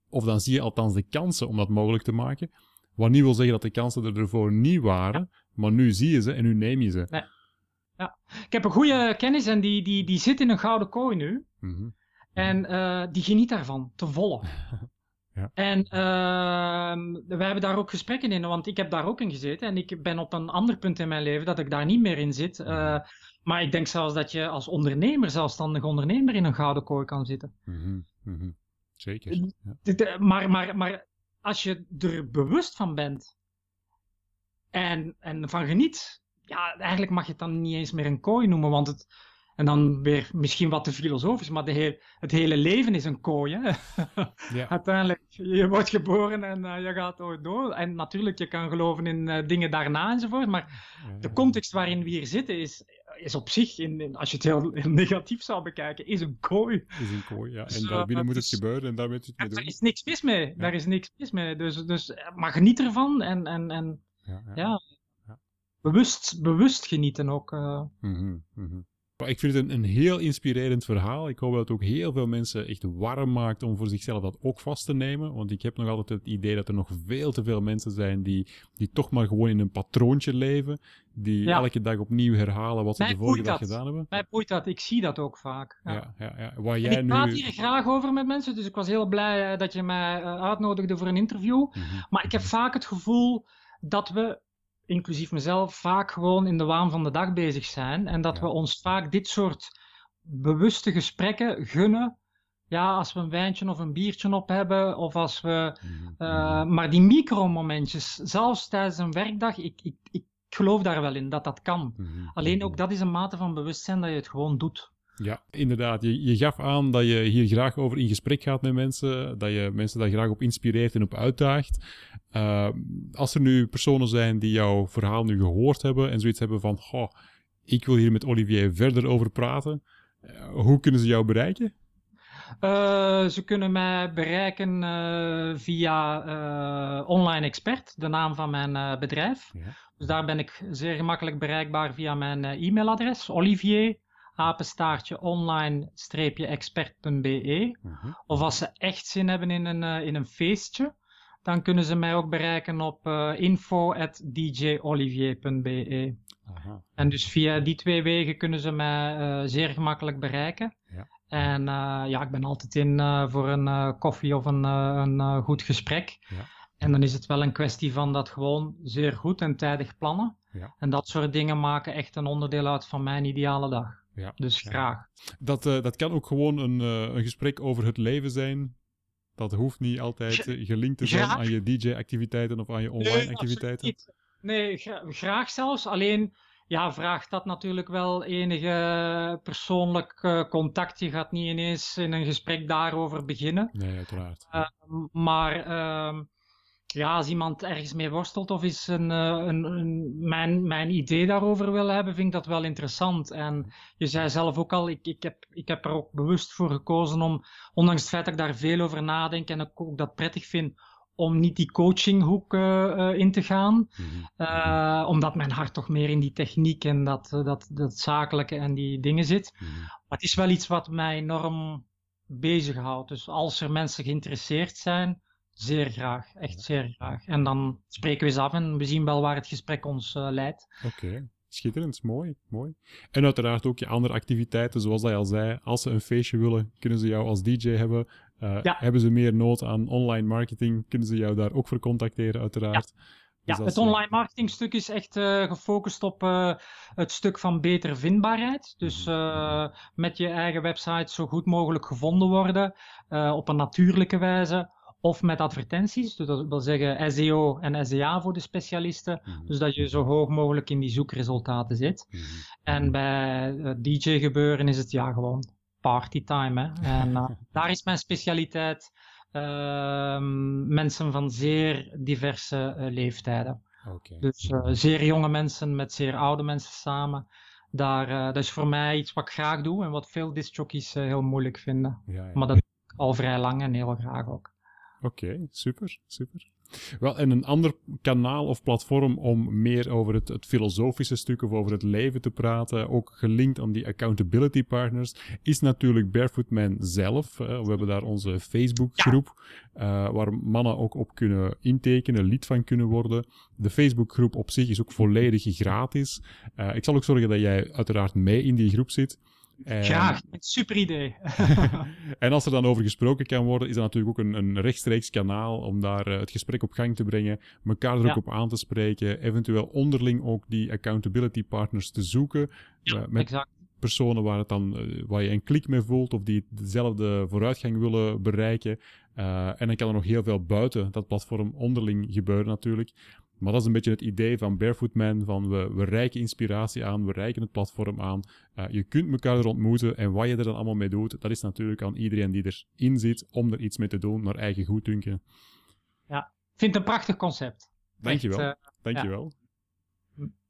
Of dan zie je althans de kansen om dat mogelijk te maken. Wat niet wil zeggen dat de kansen er ervoor niet waren, maar nu zie je ze en nu neem je ze.
Nee. ja. Ik heb een goede kennis en die, die, die zit in een gouden kooi nu.
Mhm.
En uh, die geniet daarvan, te volle. ja. En uh, we hebben daar ook gesprekken in, want ik heb daar ook in gezeten. En ik ben op een ander punt in mijn leven dat ik daar niet meer in zit. Uh, maar ik denk zelfs dat je als ondernemer, zelfstandig ondernemer, in een gouden kooi kan zitten.
Mm -hmm. Zeker.
Ja. Maar, maar, maar als je er bewust van bent en, en van geniet, ja, eigenlijk mag je het dan niet eens meer een kooi noemen, want het, en dan weer misschien wat te filosofisch, maar de heel, het hele leven is een kooi. Hè? Ja. Uiteindelijk, je wordt geboren en uh, je gaat ooit door. En natuurlijk, je kan geloven in uh, dingen daarna enzovoort, maar de context waarin we hier zitten is, is op zich, in, in, als je het heel, heel, negatief zou bekijken, is een kooi.
Is een kooi, ja. En daarbinnen moet het dus, gebeuren en daar moet het mee doen.
Daar is niks mis mee. Ja. Daar is niks mis mee. Dus, dus maar geniet ervan en, en, en ja, Bewust, bewust genieten ook. Uh.
Mm -hmm, mm -hmm. Ik vind het een, een, heel inspirerend verhaal. Ik hoop dat het ook heel veel mensen echt warm maakt om voor zichzelf dat ook vast te nemen. Want ik heb nog altijd het idee dat er nog veel te veel mensen zijn die, die toch maar gewoon in een patroontje leven. Die ja. elke dag opnieuw herhalen wat ze de vorige dag
dat.
gedaan hebben.
Mij boeit dat. Ik zie dat ook vaak.
Ja, ja, ja. ja. Waar jij
ik praat hier graag over met mensen. Dus ik was heel blij dat je mij uh, uitnodigde voor een interview. Mm -hmm. Maar ik heb vaak het gevoel dat we inclusief mezelf, vaak gewoon in de waan van de dag bezig zijn. En dat ja. we ons vaak dit soort bewuste gesprekken gunnen. Ja, als we een wijntje of een biertje op hebben, of als we. Uh, maar die micromomentjes, zelfs tijdens een werkdag, ik, ik, ik geloof daar wel in dat dat kan. Mm -hmm. Alleen ook dat is een mate van bewustzijn dat je het gewoon doet.
Ja, inderdaad. Je, je gaf aan dat je hier graag over in gesprek gaat met mensen, dat je mensen daar graag op inspireert en op uitdaagt. Uh, als er nu personen zijn die jouw verhaal nu gehoord hebben en zoiets hebben van, goh, ik wil hier met Olivier verder over praten, uh, hoe kunnen ze jou bereiken?
Uh, ze kunnen mij bereiken via Online Expert, de naam van mijn bedrijf. Ja. Dus daar ben ik zeer gemakkelijk bereikbaar via mijn e-mailadres, Olivier apenstaartje online-expert.be. Uh -huh. Of als ze echt zin hebben in een, uh, in een feestje, dan kunnen ze mij ook bereiken op uh, info.djolivier.be. Uh-huh. En dus via die twee wegen kunnen ze mij uh, zeer gemakkelijk bereiken. Ja. En ja, ik ben altijd in voor een koffie of een, een goed gesprek. Ja. En dan is het wel een kwestie van dat gewoon zeer goed en tijdig plannen. Ja. En dat soort dingen maken echt een onderdeel uit van mijn ideale dag. Ja, dus graag.
Dat, uh, dat kan ook gewoon een, uh, een gesprek over het leven zijn. Dat hoeft niet altijd uh, gelinkt te zijn graag. aan je DJ-activiteiten of aan je online-activiteiten.
Nee, nee gra graag zelfs. Alleen ja, vraagt dat natuurlijk wel enige persoonlijk contact. Je gaat niet ineens in een gesprek daarover beginnen.
Nee, uiteraard.
maar ehm, ja, als iemand ergens mee worstelt of is een, een, een, mijn, mijn idee daarover wil hebben, vind ik dat wel interessant. En je zei zelf ook al, ik, ik, heb, ik heb er ook bewust voor gekozen om, ondanks het feit dat ik daar veel over nadenk en ik ook dat prettig vind, om niet die coachinghoek uh, uh, in te gaan. Uh, omdat mijn hart toch meer in die techniek en dat, dat, dat zakelijke en die dingen zit. Mm-hmm. Maar het is wel iets wat mij enorm bezighoudt. Dus als er mensen geïnteresseerd zijn, Zeer graag, echt zeer graag. En dan spreken we eens af en we zien wel waar het gesprek ons uh, leidt.
Oké, okay. schitterend, mooi, mooi. En uiteraard ook je andere activiteiten, zoals hij al zei. Als ze een feestje willen, kunnen ze jou als DJ hebben. Uh, ja. Hebben ze meer nood aan online marketing, kunnen ze jou daar ook voor contacteren, uiteraard.
Ja. Dus ja, het online marketingstuk is echt uh, gefocust op uh, het stuk van betere vindbaarheid. Dus uh, met je eigen website zo goed mogelijk gevonden worden, op een natuurlijke wijze of met advertenties, dus dat wil zeggen SEO en SEA voor de specialisten. Mm-hmm. Dus dat je zo hoog mogelijk in die zoekresultaten zit. Mm-hmm. En bij DJ gebeuren is het ja gewoon partytime. Hè? En uh, daar is mijn specialiteit. Uh, mensen van zeer diverse uh, leeftijden. Okay. Dus zeer jonge mensen met zeer oude mensen samen. Daar, dat is voor mij iets wat ik graag doe en wat veel discjockeys heel moeilijk vinden. Ja, ja. Maar dat doe ik al vrij lang en heel graag ook.
Oké, okay, super, super. Wel, en een ander kanaal of platform om meer over het, het, filosofische stuk of over het leven te praten, ook gelinkt aan die accountability partners, is natuurlijk Barefoot Man zelf. we hebben daar onze Facebookgroep, uh, waar mannen ook op kunnen intekenen, lid van kunnen worden. De Facebookgroep op zich is ook volledig gratis. Uh, ik zal ook zorgen dat jij uiteraard mee in die groep zit.
En... Graag, super idee.
en als er dan over gesproken kan worden, is dat natuurlijk ook een, een rechtstreeks kanaal om daar uh, het gesprek op gang te brengen, elkaar er ook op aan te spreken, eventueel onderling ook die accountability partners te zoeken.
Ja, uh, met exact.
personen waar, het dan, uh, waar je een klik mee voelt of die dezelfde vooruitgang willen bereiken. en dan kan er nog heel veel buiten dat platform onderling gebeuren natuurlijk. Maar dat is een beetje het idee van Barefoot Man, van we, we reiken inspiratie aan, we reiken het platform aan. Uh, je kunt elkaar er ontmoeten en wat je er dan allemaal mee doet, dat is natuurlijk aan iedereen die erin zit om er iets mee te doen, naar eigen goeddunken.
Ja, ik vind het een prachtig concept.
Dankjewel, Echt, uh, dankjewel.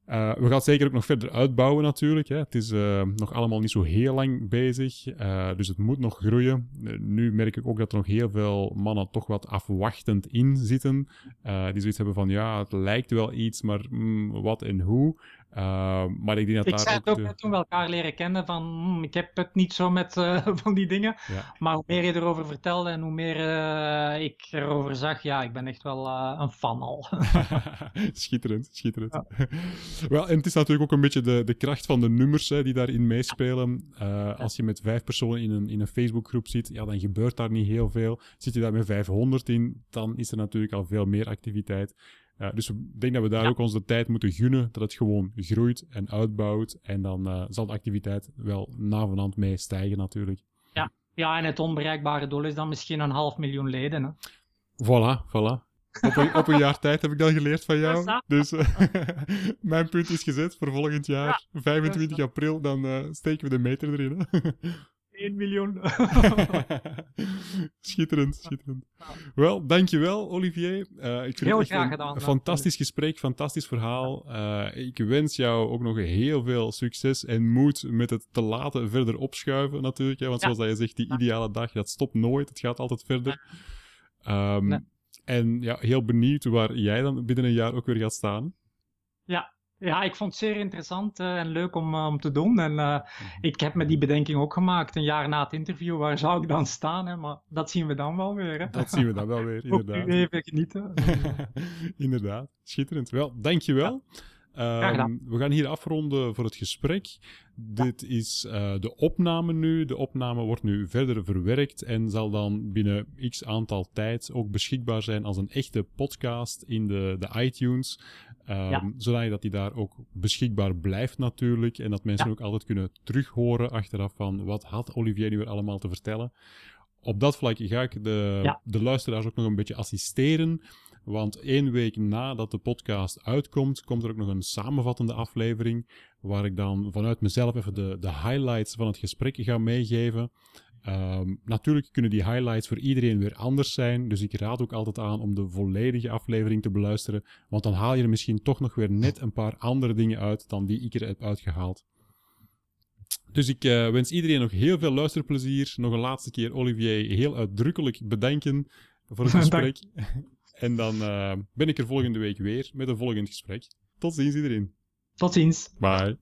Uh, we gaan zeker ook nog verder uitbouwen natuurlijk. Hè. Het is uh, nog allemaal niet zo heel lang bezig, uh, dus het moet nog groeien. nu merk ik ook dat er nog heel veel mannen toch wat afwachtend in zitten. die zoiets hebben van, ja, het lijkt wel iets, maar mm, wat en hoe. Uh, maar ik denk dat
ik zei het ook de... toen we elkaar leren kennen van hm, ik heb het niet zo met uh, van die dingen. Ja. Maar hoe meer je erover vertelde en hoe meer uh, ik erover zag, ja, ik ben echt wel een fan al.
schitterend, schitterend. Ja. wel, en het is natuurlijk ook een beetje de, de kracht van de nummers hè, die daarin meespelen. als je met vijf personen in een, in een Facebookgroep zit, ja, dan gebeurt daar niet heel veel. Zit je daar met 500 in, dan is er natuurlijk al veel meer activiteit. Dus ik denk dat we daar ook onze tijd moeten gunnen, dat het gewoon groeit en uitbouwt. En dan uh, zal de activiteit wel na van hand mee stijgen natuurlijk.
Ja. ja, en het onbereikbare doel is dan misschien een half miljoen leden. Hè?
Voilà, voilà. Op een, op een jaar tijd heb ik dan geleerd van jou. Dus uh, mijn punt is gezet voor volgend jaar. Ja, 25 april, dan uh, steken we de meter erin.
1 miljoen.
schitterend, schitterend. Wel, dankjewel Olivier. Uh, ik vind
heel
het
graag
een
gedaan.
fantastisch gesprek, fantastisch verhaal. Uh, ik wens jou ook nog heel veel succes en moed met het te laten verder opschuiven natuurlijk. Hè, want ja. zoals je zegt, die ideale dag, dat stopt nooit. Het gaat altijd verder. Um, nee. En ja, heel benieuwd waar jij dan binnen een jaar ook weer gaat staan.
Ja, ja, ik vond het zeer interessant uh, en leuk om, uh, om te doen. En uh, ik heb me die bedenking ook gemaakt, een jaar na het interview. Waar zou ik dan staan? Hè? Maar dat zien we dan wel weer. Hè?
Dat zien we dan wel weer, inderdaad.
Even genieten.
inderdaad, schitterend. Wel, dankjewel. Ja. Um, we gaan hier afronden voor het gesprek. Ja. Dit is uh, de opname nu. De opname wordt nu verder verwerkt en zal dan binnen x aantal tijd ook beschikbaar zijn als een echte podcast in de, de iTunes. Um, ja. Zodat die daar ook beschikbaar blijft natuurlijk. En dat mensen ja. ook altijd kunnen terughoren achteraf van wat had Olivier nu weer allemaal te vertellen. Op dat vlak ga ik de, de luisteraars ook nog een beetje assisteren. Want één week nadat de podcast uitkomt, komt er ook nog een samenvattende aflevering. Waar ik dan vanuit mezelf even de, de highlights van het gesprek ga meegeven. Um, natuurlijk kunnen die highlights voor iedereen weer anders zijn, dus ik raad ook altijd aan om de volledige aflevering te beluisteren, want dan haal je er misschien toch nog weer net een paar andere dingen uit dan die ik er heb uitgehaald. Dus ik uh, wens iedereen nog heel veel luisterplezier. Nog een laatste keer Olivier heel uitdrukkelijk bedanken voor het gesprek. En dan uh, ben ik er volgende week weer met een volgend gesprek. Tot ziens iedereen.
Tot ziens.
Bye.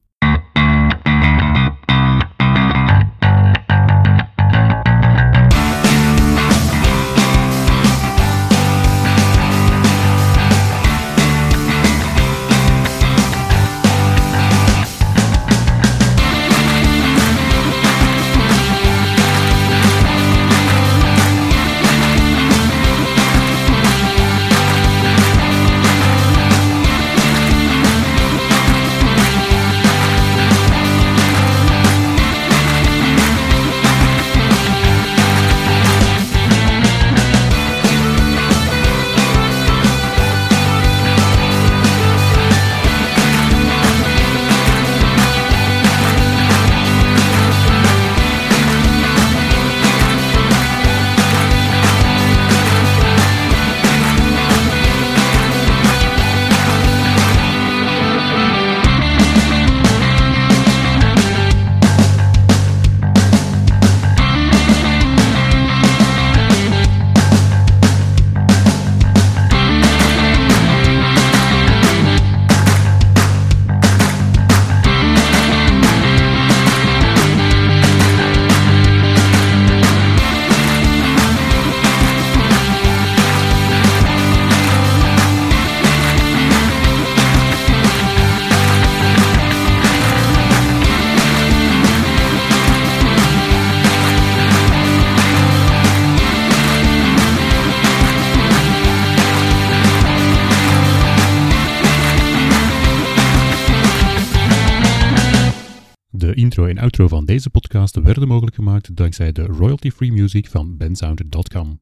Werden mogelijk gemaakt dankzij de royalty-free music van bensound.com.